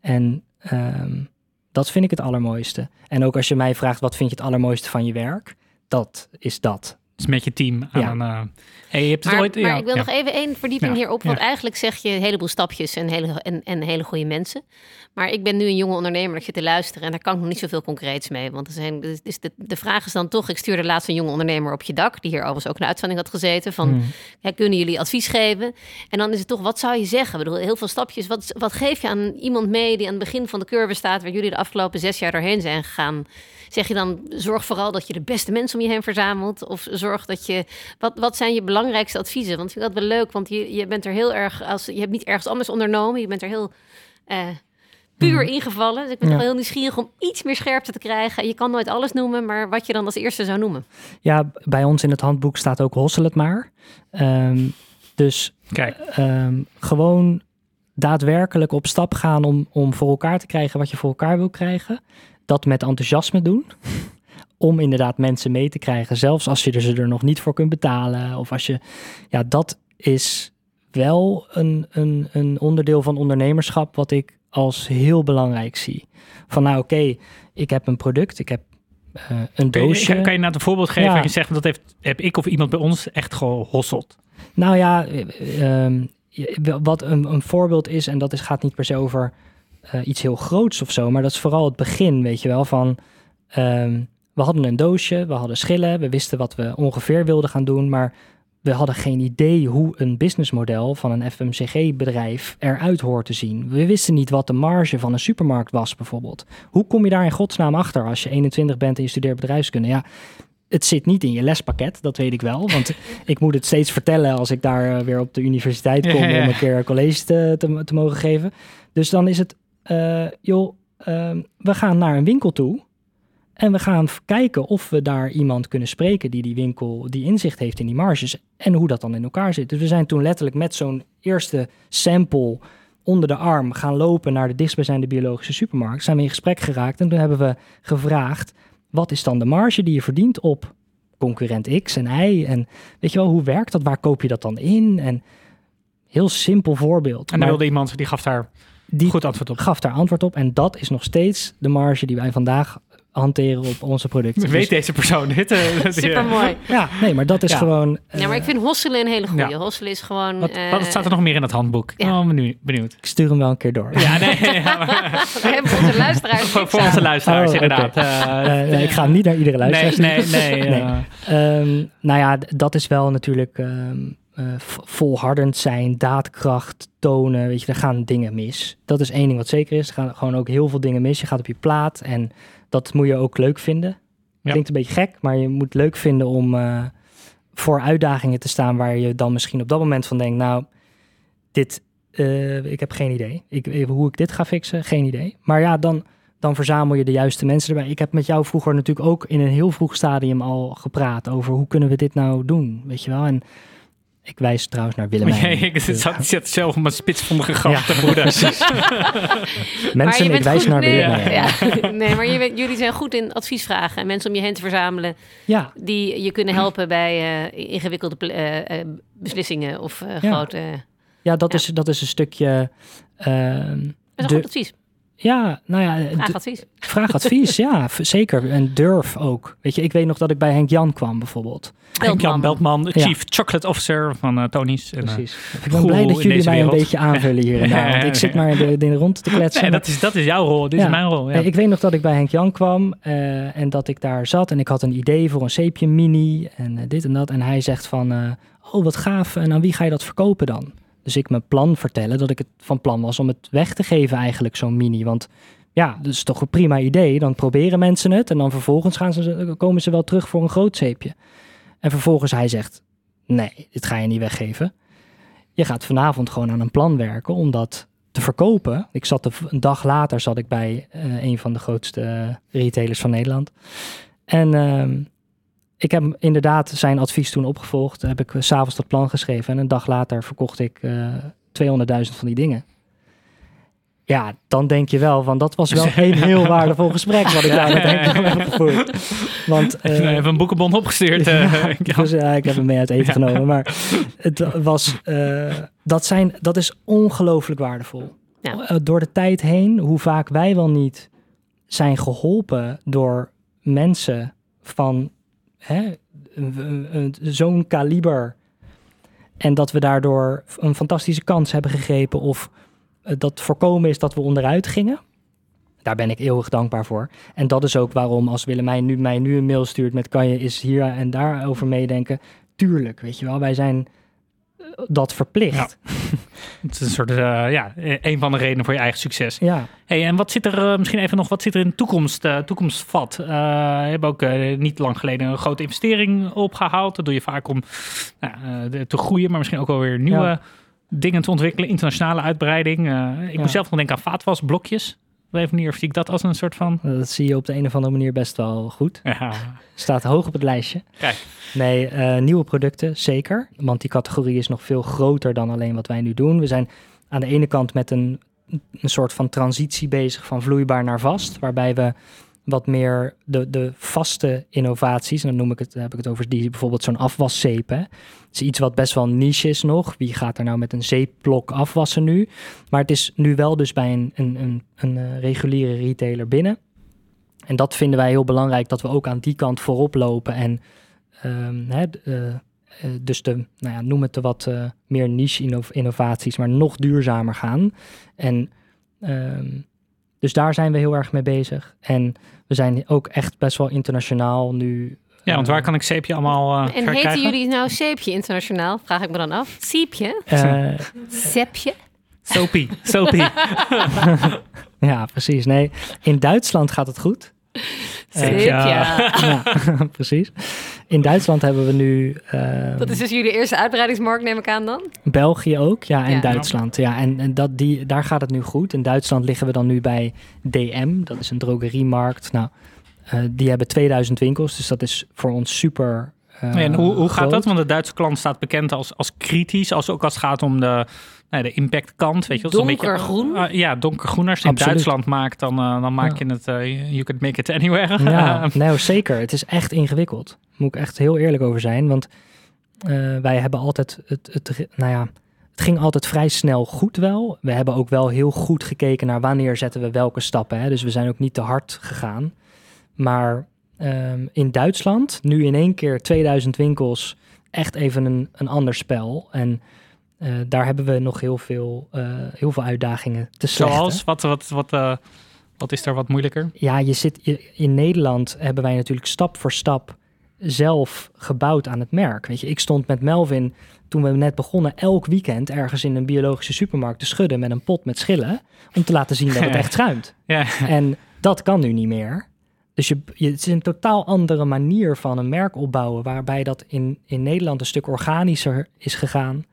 En um, dat vind ik het allermooiste. En ook als je mij vraagt, wat vind je het allermooiste van je werk? Dat is dat. Dus met je team aan Ja. een... eh, hey, je hebt het Maar, ooit... maar ja, ik wil ja. nog even één verdieping Ja, hierop. Want ja. eigenlijk zeg je een heleboel stapjes en hele, en, en hele goede mensen. Maar ik ben nu een jonge ondernemer. Ik zit te luisteren en daar kan ik nog niet zoveel concreets mee. Want er zijn, dus dus de, de vraag is dan toch... Ik stuurde laatst een jonge ondernemer op je dak... die hier overigens ook een uitzending had gezeten... van Hmm. ja, kunnen jullie advies geven? En dan is het toch, wat zou je zeggen? Ik bedoel, heel veel stapjes. Wat, wat geef je aan iemand mee die aan het begin van de curve staat... waar jullie de afgelopen zes jaar doorheen zijn gegaan? Zeg je dan, zorg vooral dat je de beste mensen om je heen verzamelt? Of zorg dat je... Wat, wat zijn je belangrijkste adviezen? Want ik vind dat wel leuk, want je, je bent er heel erg... Als, je hebt niet ergens anders ondernomen. Je bent er heel... eh, Puur ingevallen. Dus ik ben Ja. wel heel nieuwsgierig om iets meer scherpte te krijgen. Je kan nooit alles noemen, maar wat je dan als eerste zou noemen. Ja, bij ons in het handboek staat ook hossel het maar. Ehm, dus Kijk, ehm, gewoon daadwerkelijk op stap gaan om, om voor elkaar te krijgen wat je voor elkaar wil krijgen. Dat met enthousiasme doen. Om inderdaad mensen mee te krijgen, zelfs als je er ze er nog niet voor kunt betalen. Of als je, ja, dat is wel een, een, een onderdeel van ondernemerschap wat ik als heel belangrijk zie. Van nou oké, ik heb een product, ik heb eh, een kan je, doosje. kan, je nou een voorbeeld geven Ja. dat je zegt... dat heeft, heb ik of iemand bij ons echt gehosseld? Nou ja, je- wat een, een voorbeeld is, en dat is, gaat niet per se over eh, iets heel groots of zo, maar dat is vooral het begin, weet je wel, van ehm, we hadden een doosje, we hadden schillen, we wisten wat we ongeveer wilden gaan doen, maar we hadden geen idee hoe een businessmodel van een FMCG-bedrijf eruit hoort te zien. We wisten niet wat de marge van een supermarkt was, bijvoorbeeld. Hoe kom je daar in godsnaam achter als je 21 bent en je studeert bedrijfskunde? Ja, het zit niet in je lespakket, dat weet ik wel. Want (laughs) ik moet het steeds vertellen als ik daar eh, weer op de universiteit kom Ja, ja, ja. om een keer college te, te, te mogen geven. Dus dan is het, eh, joh, ehm, we gaan naar een winkel toe. En we gaan kijken of we daar iemand kunnen spreken die die winkel, die inzicht heeft in die marges. En hoe dat dan in elkaar zit. Dus we zijn toen letterlijk met zo'n eerste sample onder de arm gaan lopen naar de dichtstbijzijnde biologische supermarkt. Zijn we in gesprek geraakt en toen hebben we gevraagd, wat is dan de marge die je verdient op concurrent X en Y? En weet je wel, hoe werkt dat? Waar koop je dat dan in? En heel simpel voorbeeld. En dan maar wilde iemand, die gaf daar die goed antwoord op. gaf daar antwoord op. En dat is nog steeds de marge die wij vandaag hanteren op onze producten. Weet Dus- deze persoon dit? (laughs) eh, Super mooi. ja, nee, maar dat is Ja. gewoon... Ja, maar ik eh, vind hosselen een hele goede. Ja. Hosselen is gewoon... Wat, eh, wat staat er nog meer in dat handboek? ja. Oh, benieuwd. benieuwd. ik stuur hem wel een keer door. Ja, nee, (laughs) ja, maar- We hebben voor onze luisteraars voor, onze luisteraars Oh, inderdaad. Eh, Eh, nee, ik ga hem niet naar iedere luisteraar nee, nee, nee. Nee. eh, Ehm, nou ja, dat is wel natuurlijk ehm, eh, volhardend zijn, daadkracht tonen. Weet je, er gaan dingen mis. Dat is één ding wat zeker is. Er gaan gewoon ook heel veel dingen mis. Je gaat op je plaat en dat moet je ook leuk vinden. Ja. Klinkt een beetje gek, maar je moet leuk vinden om eh, voor uitdagingen te staan waar je dan misschien op dat moment van denkt, nou, dit, eh, ik heb geen idee. Ik, hoe ik dit ga fixen, geen idee. Maar ja, dan, dan verzamel je de juiste mensen erbij. Ik heb met jou vroeger natuurlijk ook in een heel vroeg stadium al gepraat over hoe kunnen we dit nou doen, weet je wel. En ik wijs trouwens naar Willemijn. (laughs) Nee, ik zit, zat, zit zo op mijn spitsvondige grap Ja, te broeden. (laughs) Maar Mensen, ik wijs naar nee, Willemijn. ja. (laughs) Nee, maar je bent- jullie zijn goed in adviesvragen en mensen om je heen te verzamelen ja, die je kunnen helpen bij eh, ingewikkelde eh, eh, beslissingen of eh, Ja. grote. ja, dat, Ja. Is, dat is een stukje. ehm, Dat is een de- goed advies. Ja, nou ja, Graag de- advies. vraag advies. ja, zeker. En durf ook. Weet je, ik weet nog dat ik bij Henk Jan kwam bijvoorbeeld. Henk-Jan Beltman, Ja. Chief Chocolate Officer van eh Tony's. En, eh, Precies. Ik ben blij dat jullie mij een beetje aanvullen hier en daar. Want ik zit (laughs) maar in de, in de rond te kletsen. nee, dat is, dat is jouw rol. Dit Ja. is mijn rol. Ja. Ik weet nog dat ik bij Henk Jan kwam eh, en dat ik daar zat en ik had een idee voor een zeepje mini en eh, dit en dat. En hij zegt van, eh, oh wat gaaf, en aan wie ga je dat verkopen dan? Dus ik mijn plan vertellen dat ik het van plan was om het weg te geven eigenlijk, zo'n mini. Want ja, dat is toch een prima idee. Dan proberen mensen het en dan vervolgens gaan ze, komen ze wel terug voor een groot zeepje. En vervolgens hij zegt, nee, dit ga je niet weggeven. Je gaat vanavond gewoon aan een plan werken om dat te verkopen. Ik zat de, een dag later zat ik bij eh, een van de grootste eh, retailers van Nederland. En ehm, ik heb inderdaad zijn advies toen opgevolgd. Heb ik eh, s s'avonds dat plan geschreven. En een dag later verkocht ik eh 200.000 van die dingen. Ja, dan denk je wel van dat was wel (laughs) een heel waardevol gesprek wat ik daar met Henk Jan heb gevoerd. Want Ik heb een boekenbon opgestuurd. (laughs) eh, ja, dus, ja, ik heb hem mee uit eten genomen. Maar het was, eh, dat, zijn, dat is ongelooflijk waardevol. Ja. Door de tijd heen, hoe vaak wij wel niet zijn geholpen door mensen van zo'n kaliber en dat we daardoor een fantastische kans hebben gegrepen of eh, dat voorkomen is dat we onderuit gingen. Daar ben ik eeuwig dankbaar voor. En dat is ook waarom als Willemijn nu, mij nu een mail stuurt met kan je eens hier en daar over meedenken. Tuurlijk, weet je wel, wij zijn dat verplicht. (laughs) Het is een soort, eh, ja, een van de redenen voor je eigen succes. Ja, Hey, en wat zit er, eh, misschien even nog, wat zit er in de toekomst, eh, toekomstvat? We hebben ook niet lang geleden een grote investering opgehaald. Dat doe je vaak om nou, te groeien, maar misschien ook wel weer nieuwe Ja. dingen te ontwikkelen. Internationale uitbreiding. Ik Ja. moet zelf nog denken aan vaatwasblokjes. Op een of manier zie ik dat als een soort van... dat zie je op de een of andere manier best wel goed. Ja, Staat hoog op het lijstje. kijk. Nee, eh, nieuwe producten zeker. Want die categorie is nog veel groter dan alleen wat wij nu doen. We zijn aan de ene kant met een, een soort van transitie bezig van vloeibaar naar vast. Waarbij we wat meer de, de vaste innovaties, en dan noem ik het, heb ik het over die bijvoorbeeld zo'n afwaszeep. Hè. Het is iets wat best wel niche is nog. Wie gaat er nou met een zeepblok afwassen nu? Maar het is nu wel dus bij een, een, een, een eh, reguliere retailer binnen. En dat vinden wij heel belangrijk, dat we ook aan die kant voorop lopen. En ehm, hè, eh, eh, dus de, nou ja, noem het de wat meer niche inno- innovaties, maar nog duurzamer gaan. En ehm, dus daar zijn we heel erg mee bezig. En we zijn ook echt best wel internationaal nu. Ja, want eh, waar kan ik zeepje allemaal eh En heten jullie nou zeepje internationaal? Vraag ik me dan af. Siepje? eh, Sepje? Soapy. (laughs) (laughs) ja, precies. Nee, in Duitsland gaat het goed. Zeepje. Sepja. ja, (laughs) precies. In Duitsland hebben we nu. ehm, Dat is dus jullie eerste uitbreidingsmarkt, neem ik aan dan? België ook, ja, en Ja. Duitsland. Ja, en, en dat, die, daar gaat het nu goed. In Duitsland liggen we dan nu bij DM, dat is een drogeriemarkt. Nou, eh, die hebben 2000 winkels, dus dat is voor ons super. Eh, en hoe, hoe gaat dat? Want de Duitse klant staat bekend als, als kritisch, als ook als het gaat om de, nou, de impactkant. Weet je, wel. Het is een beetje- Donkergroen? Ah, ja, donkergroen. Als je het in. Duitsland maakt, dan, eh, dan maak je het, eh, you can make it anywhere. Ja, (laughs) nou zeker. Het is echt ingewikkeld. Moet ik echt heel eerlijk over zijn. Want eh, wij hebben altijd het, het, nou ja, het ging altijd vrij snel goed wel. We hebben ook wel heel goed gekeken naar wanneer zetten we welke stappen. Hè? Dus we zijn ook niet te hard gegaan. Maar ehm, in Duitsland, nu in één keer 2000 winkels, echt even een, een ander spel. En eh, daar hebben we nog heel veel, eh, heel veel uitdagingen te slechten. Zoals, wat, wat, wat, eh, wat is er wat moeilijker? Ja, je zit je- in Nederland hebben wij natuurlijk stap voor stap zelf gebouwd aan het merk. Weet je, ik stond met Melvin toen we net begonnen elk weekend ergens in een biologische supermarkt te schudden met een pot met schillen om te laten zien dat het (laughs) echt schuimt. Ja, En dat kan nu niet meer. Dus je, je, het is een totaal andere manier van een merk opbouwen, waarbij dat in, in Nederland een stuk organischer is gegaan.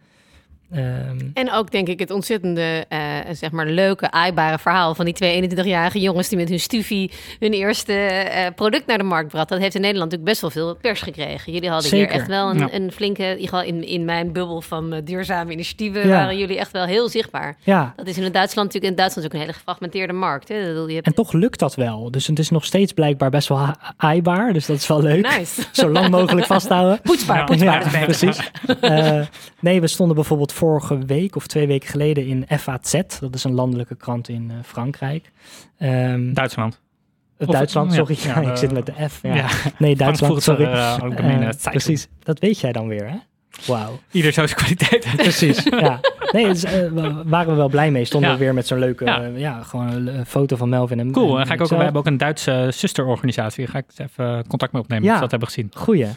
Ehm, En ook denk ik het ontzettende, eh, zeg maar, leuke, aaibare verhaal van die twee 21-jarige jongens die met hun stufie hun eerste eh, product naar de markt brachten. Dat heeft in Nederland natuurlijk best wel veel pers gekregen. Jullie hadden hier echt wel een, Ja. een flinke, in, in, in mijn bubbel van eh, duurzame initiatieven, Ja. waren jullie echt wel heel zichtbaar. ja, Dat is in Duitsland natuurlijk, in Duitsland is ook een hele gefragmenteerde markt. Hè? Je hebt... en toch lukt dat wel. Dus het is nog steeds blijkbaar best wel aaibaar, dus dat is wel leuk. Nice. (laughs) Zo lang mogelijk vasthouden. Poetsbaar, Ja. poetsbaar. Precies. (laughs) Nee, we stonden bijvoorbeeld vorige week of twee weken geleden in FAZ. Dat is een landelijke krant in eh, Frankrijk. Ehm, Duitsland. eh, Duitsland, sorry. ja, Ja, (laughs) ik eh, zit met de F. Ja. Nee, Duitsland, sorry. eh, Eh, Zeitung. precies, dat weet jij dan weer, hè? Wauw, Ieder zo zijn kwaliteit. precies. ja. (laughs) Nee, dus, eh, waren we wel blij mee. Stonden Ja. we weer met zo'n leuke, Ja. ja, gewoon een eh, foto van Melvin en Cool. en En ga ik ook, we hebben ook een Duitse zusterorganisatie. Daar ga ik eens even contact mee opnemen. Ja. Dat hebben gezien. Goeie.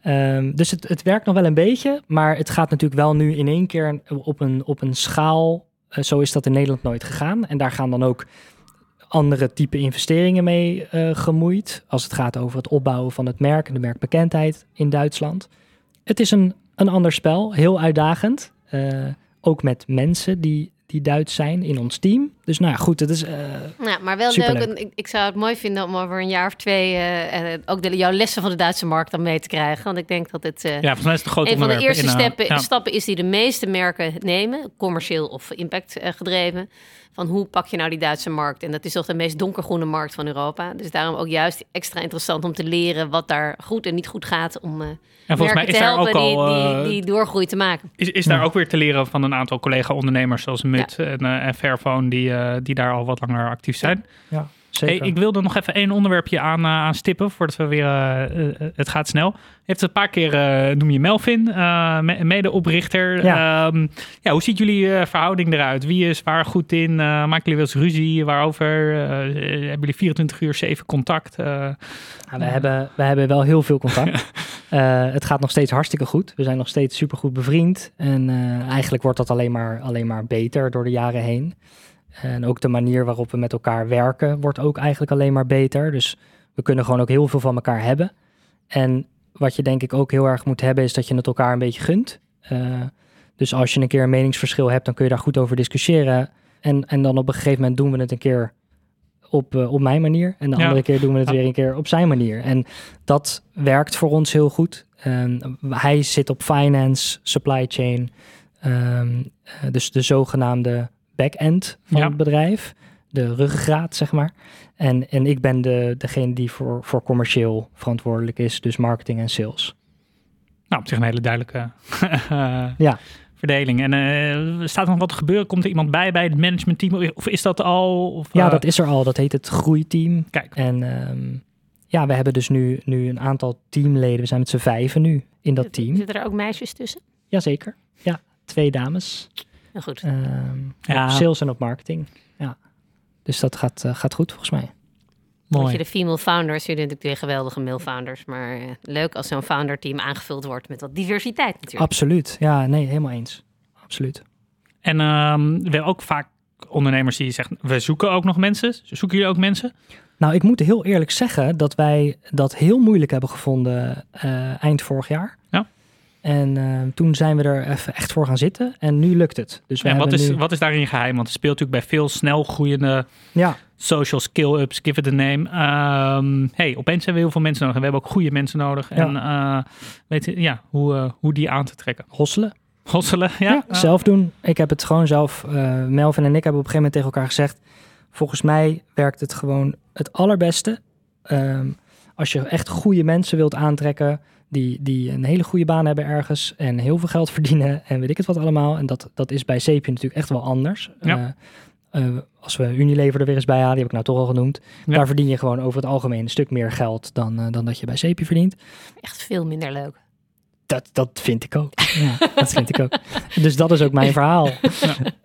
Ehm, dus het, het werkt nog wel een beetje, maar het gaat natuurlijk wel nu in één keer op een, op een schaal. eh, zo is dat in Nederland nooit gegaan. En daar gaan dan ook andere type investeringen mee eh, gemoeid. Als het gaat over het opbouwen van het merk en de merkbekendheid in Duitsland. Het is een, een ander spel, heel uitdagend. Eh, ook met mensen die, die Duits zijn in ons team. Dus nou ja, goed, het is... eh, Ja, maar wel Superleuk. leuk. En ik, ik zou het mooi vinden om over een jaar of twee eh, eh, ook de, jouw lessen van de Duitse markt dan mee te krijgen. Want ik denk dat het eh, Ja, volgens mij is het een groot een van de eerste in, ja. stappen is die de meeste merken nemen, commercieel of impact gedreven. Van hoe pak je nou die Duitse markt? En dat is toch de meest donkergroene markt van Europa. Dus daarom ook juist extra interessant om te leren wat daar goed en niet goed gaat. Om eh En volgens mij merken is te daar helpen ook al... die, eh, die, die doorgroei te maken. Is, is daar ook weer te leren van een aantal collega-ondernemers zoals Unit en, eh, en Fairphone die, eh, die daar al wat langer actief zijn. Ja, zeker. Hey, ik wilde nog even één onderwerpje aan, eh, aan stippen voordat we weer. eh, eh, het gaat snel. Je hebt een paar keer noem je Melvin, me- medeoprichter. Ja. Ehm, ja, hoe ziet jullie verhouding eruit? Wie is waar goed in? Maken jullie wel eens ruzie? Waarover? Hebben jullie 24 uur 7 contact? We, hebben, we hebben wel heel veel contact. (laughs) Het gaat nog steeds hartstikke goed. We zijn nog steeds supergoed bevriend. En eigenlijk wordt dat alleen maar, alleen maar beter door de jaren heen. En ook de manier waarop we met elkaar werken wordt ook eigenlijk alleen maar beter. Dus we kunnen gewoon ook heel veel van elkaar hebben. En wat je denk ik ook heel erg moet hebben, is dat je het elkaar een beetje gunt. Eh, dus als je een keer een meningsverschil hebt, dan kun je daar goed over discussiëren. En, en dan op een gegeven moment doen we het een keer op, eh, op mijn manier. En de Ja. andere keer doen we het Ja. weer een keer op zijn manier. En dat werkt voor ons heel goed. En hij zit op finance, supply chain. ehm, eh, dus de zogenaamde back-end van Ja. het bedrijf. De ruggengraat, zeg maar. En, en ik ben de, degene die voor, voor commercieel verantwoordelijk is. Dus marketing en sales. nou, op zich een hele duidelijke eh, Ja. verdeling. En eh, staat er nog wat te gebeuren? Komt er iemand bij bij het managementteam? Of is dat al? Of, Ja, eh, dat is er al. Dat heet het groeiteam. Kijk, En ehm, ja, we hebben dus nu, nu een aantal teamleden. We zijn met z'n vijven nu in dat team. Zitten er ook meisjes tussen? Jazeker. Ja, twee dames. Goed. Ehm, Ja. Op sales en op marketing. Ja. Dus dat gaat, eh, gaat goed volgens mij. Mooi. je de female founders, jullie natuurlijk twee geweldige male founders. Maar eh, leuk als zo'n founder team aangevuld wordt met wat diversiteit natuurlijk. Absoluut. Ja, nee, helemaal eens. Absoluut. En ehm, we hebben ook vaak ondernemers die zeggen, we zoeken ook nog mensen. Zoeken jullie ook mensen? Nou, ik moet heel eerlijk zeggen dat wij dat heel moeilijk hebben gevonden eh, eind vorig jaar. En eh, toen zijn we er even echt voor gaan zitten en nu lukt het. Dus we En wat is, nu... wat is daarin geheim? Want het speelt natuurlijk bij veel snel groeiende Ja, social skill-ups, give it a name. Ehm, hey, opeens hebben we heel veel mensen nodig. En we hebben ook goede mensen nodig. En eh, weet je, ja, hoe, eh, hoe die aan te trekken. hosselen. Hosselen, ja? Ja, zelf doen. Ik heb het gewoon zelf. eh, Melvin en ik hebben op een gegeven moment tegen elkaar gezegd. Volgens mij werkt het gewoon het allerbeste. ehm, als je echt goede mensen wilt aantrekken. Die, die een hele goede baan hebben ergens. En heel veel geld (laughs) verdienen. En weet ik het wat allemaal. En dat, dat is bij Sapien natuurlijk echt wel anders. Ja. Eh, eh, als we Unilever er weer eens bij halen. Die heb ik nou toch al genoemd. Ja. Daar verdien je gewoon over het algemeen een stuk meer geld. Dan, eh, dan dat je bij Sapien verdient. Echt veel minder leuk. Dat, dat vind ik ook. (laughs) Ja, dat vind ik ook. Dus dat is ook mijn verhaal.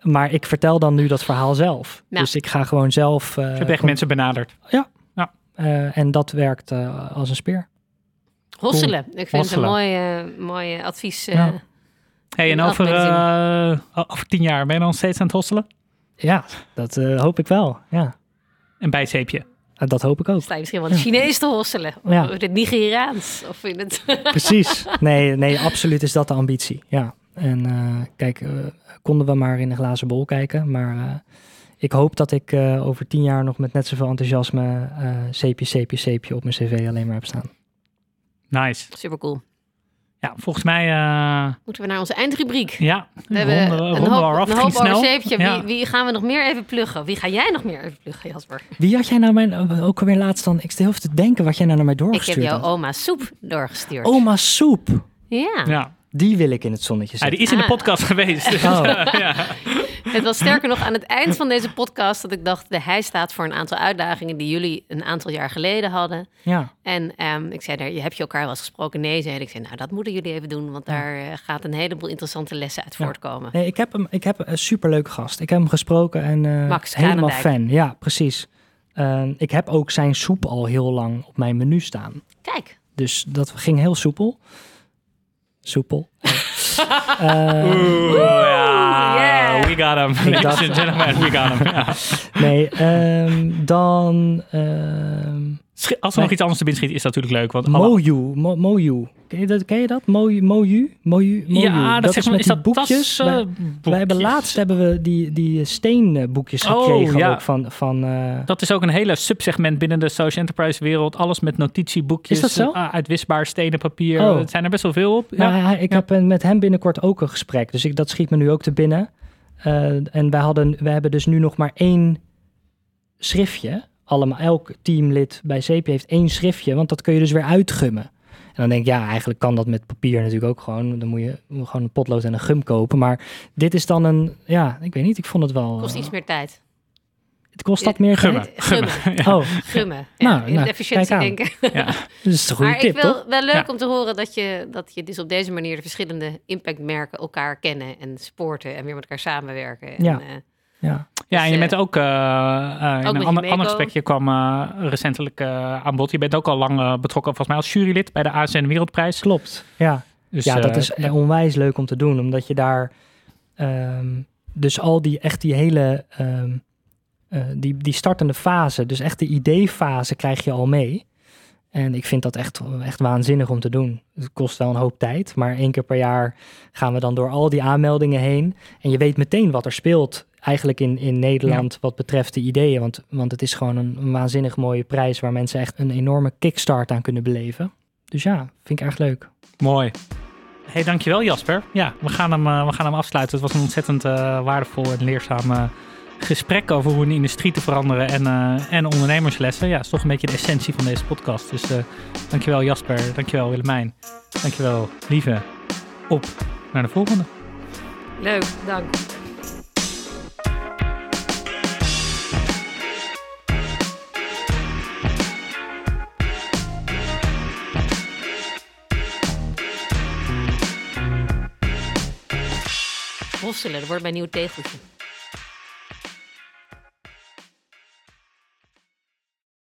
Maar ik vertel dan nu dat verhaal zelf. Ja. Dus ik ga gewoon zelf. eh, Ik heb echt gewoon- mensen benaderd. eh, en dat werkt als een speer. Hosselen. Ik vind het een mooi, mooi advies. eh, Ja. Hey, en over, eh, over tien jaar ben je dan steeds aan het hosselen? Ja, dat eh, hoop ik wel. Ja, En bij zeepje. Eh, dat hoop ik ook. Sta je misschien wel in het Chinees te hosselen. (laughs) Of Ja. in het Nigeriaans. Of in het... (laughs) Precies. Nee, nee, absoluut is dat de ambitie. Ja. En eh, kijk, konden we maar in een glazen bol kijken. Maar eh, ik hoop dat ik eh, over tien jaar nog met net zoveel enthousiasme eh zeepje, zeepje, zeepje op mijn cv alleen maar heb staan. Nice. Super cool. Ja, volgens mij, eh, Moeten we naar onze eindrubriek. ja, We hebben ronden, een hoop, af. een hoop snel. Ja. Wie, wie gaan we nog meer even pluggen? Wie ga jij nog meer even pluggen, Jasper? Wie had jij nou mijn, eh, ook alweer laatst dan? Ik stel even te denken wat jij nou naar mij Ik heb doorgestuurd jouw had. oma soep doorgestuurd. Oma soep. Ja. Ja. Die wil ik in het zonnetje Ja, zetten. die is in de Ah. podcast geweest. Dus, Oh. ja. (laughs) Het was sterker nog aan het eind van deze podcast dat ik dacht... de hij staat voor een aantal uitdagingen die jullie een aantal jaar geleden hadden. Ja, En ehm, ik zei daar, je hebt je elkaar wel eens gesproken? Nee, zei ik. Ik zei, nou, dat moeten jullie even doen, want daar eh, gaat een heleboel interessante lessen uit Ja. voortkomen. nee, ik heb, hem, ik heb een superleuke gast. Ik heb hem gesproken en eh, Max helemaal fan. Ja, precies. Eh, ik heb ook zijn soep al heel lang op mijn menu staan. Kijk, Dus dat ging heel soepel. Soepel. (laughs) Eh, Oeh, ja, yeah. we got him. Ladies dacht- and gentlemen, we got him. (laughs) Ja. nee, ehm, dan ehm Schi- Als er nog iets anders te binnen schiet, is dat natuurlijk leuk. Want Moju. Mo, Moju. Ken je dat? Ken je dat? Moju. Moju. Moju. Ja, dat, zeg maar, met is die dat boekjes. tas, eh, wij, wij hebben laatst hebben we die, die steenboekjes Oh, gekregen ja. ook van, van eh, Dat is ook een hele subsegment binnen de social enterprise wereld. Alles met notitieboekjes. Is dat zo? ah, uitwisbaar stenen papier. Oh. Het zijn er best wel veel op. Ja. Nou, ik Ja. heb met hem binnenkort ook een gesprek. Dus ik, dat schiet me nu ook te binnen. Eh, en wij, hadden, wij hebben dus nu nog maar één schriftje. Allemaal, elk teamlid bij CP heeft één schriftje. Want dat kun je dus weer uitgummen. En dan denk ik, ja, eigenlijk kan dat met papier natuurlijk ook gewoon. Dan moet je gewoon een potlood en een gum kopen. Maar dit is dan een, ja, ik weet niet, ik vond het wel... Kost eh, iets meer tijd. Het kost dat meer Gummen. tijd? Gummen. Ja. Oh, Gummen. Nou, Ja, in nou, efficiëntie kijk aan. denken. Ja. (laughs) dat is een goede maar tip, ik wil toch? wel leuk Ja. om te horen dat je, dat je dus op deze manier de verschillende impactmerken elkaar kennen en supporten en weer met elkaar samenwerken. En, Ja. eh, Ja. Ja, en je Dus, bent eh, ook, eh, eh, in met een je ander, ander gesprek, je kwam recentelijk eh, aan bod. Je bent ook al lang betrokken, volgens mij als jurylid bij de ASN Wereldprijs. Klopt, ja. Dus, ja, dat is onwijs leuk om te doen, omdat je daar ehm, dus al die echt die hele ehm, eh, die, die startende fase, dus echt de ideefase krijg je al mee. En ik vind dat echt, echt waanzinnig om te doen. Het kost wel een hoop tijd, maar één keer per jaar gaan we dan door al die aanmeldingen heen. En je weet meteen wat er speelt eigenlijk in, in Nederland wat betreft de ideeën. Want, want het is gewoon een, een waanzinnig mooie prijs waar mensen echt een enorme kickstart aan kunnen beleven. Dus ja, vind ik erg leuk. Mooi. hey, dankjewel Jasper. Ja, we gaan hem, eh, we gaan hem afsluiten. Het was een ontzettend eh, waardevol en leerzaam eh, gesprek over hoe een industrie te veranderen en, eh, en ondernemerslessen. Ja, is toch een beetje de essentie van deze podcast. Dus eh, dankjewel Jasper, dankjewel Willemijn, dankjewel Lieve. Op naar de volgende. leuk, dank. Hosselen, dat wordt mijn nieuw tegeltje.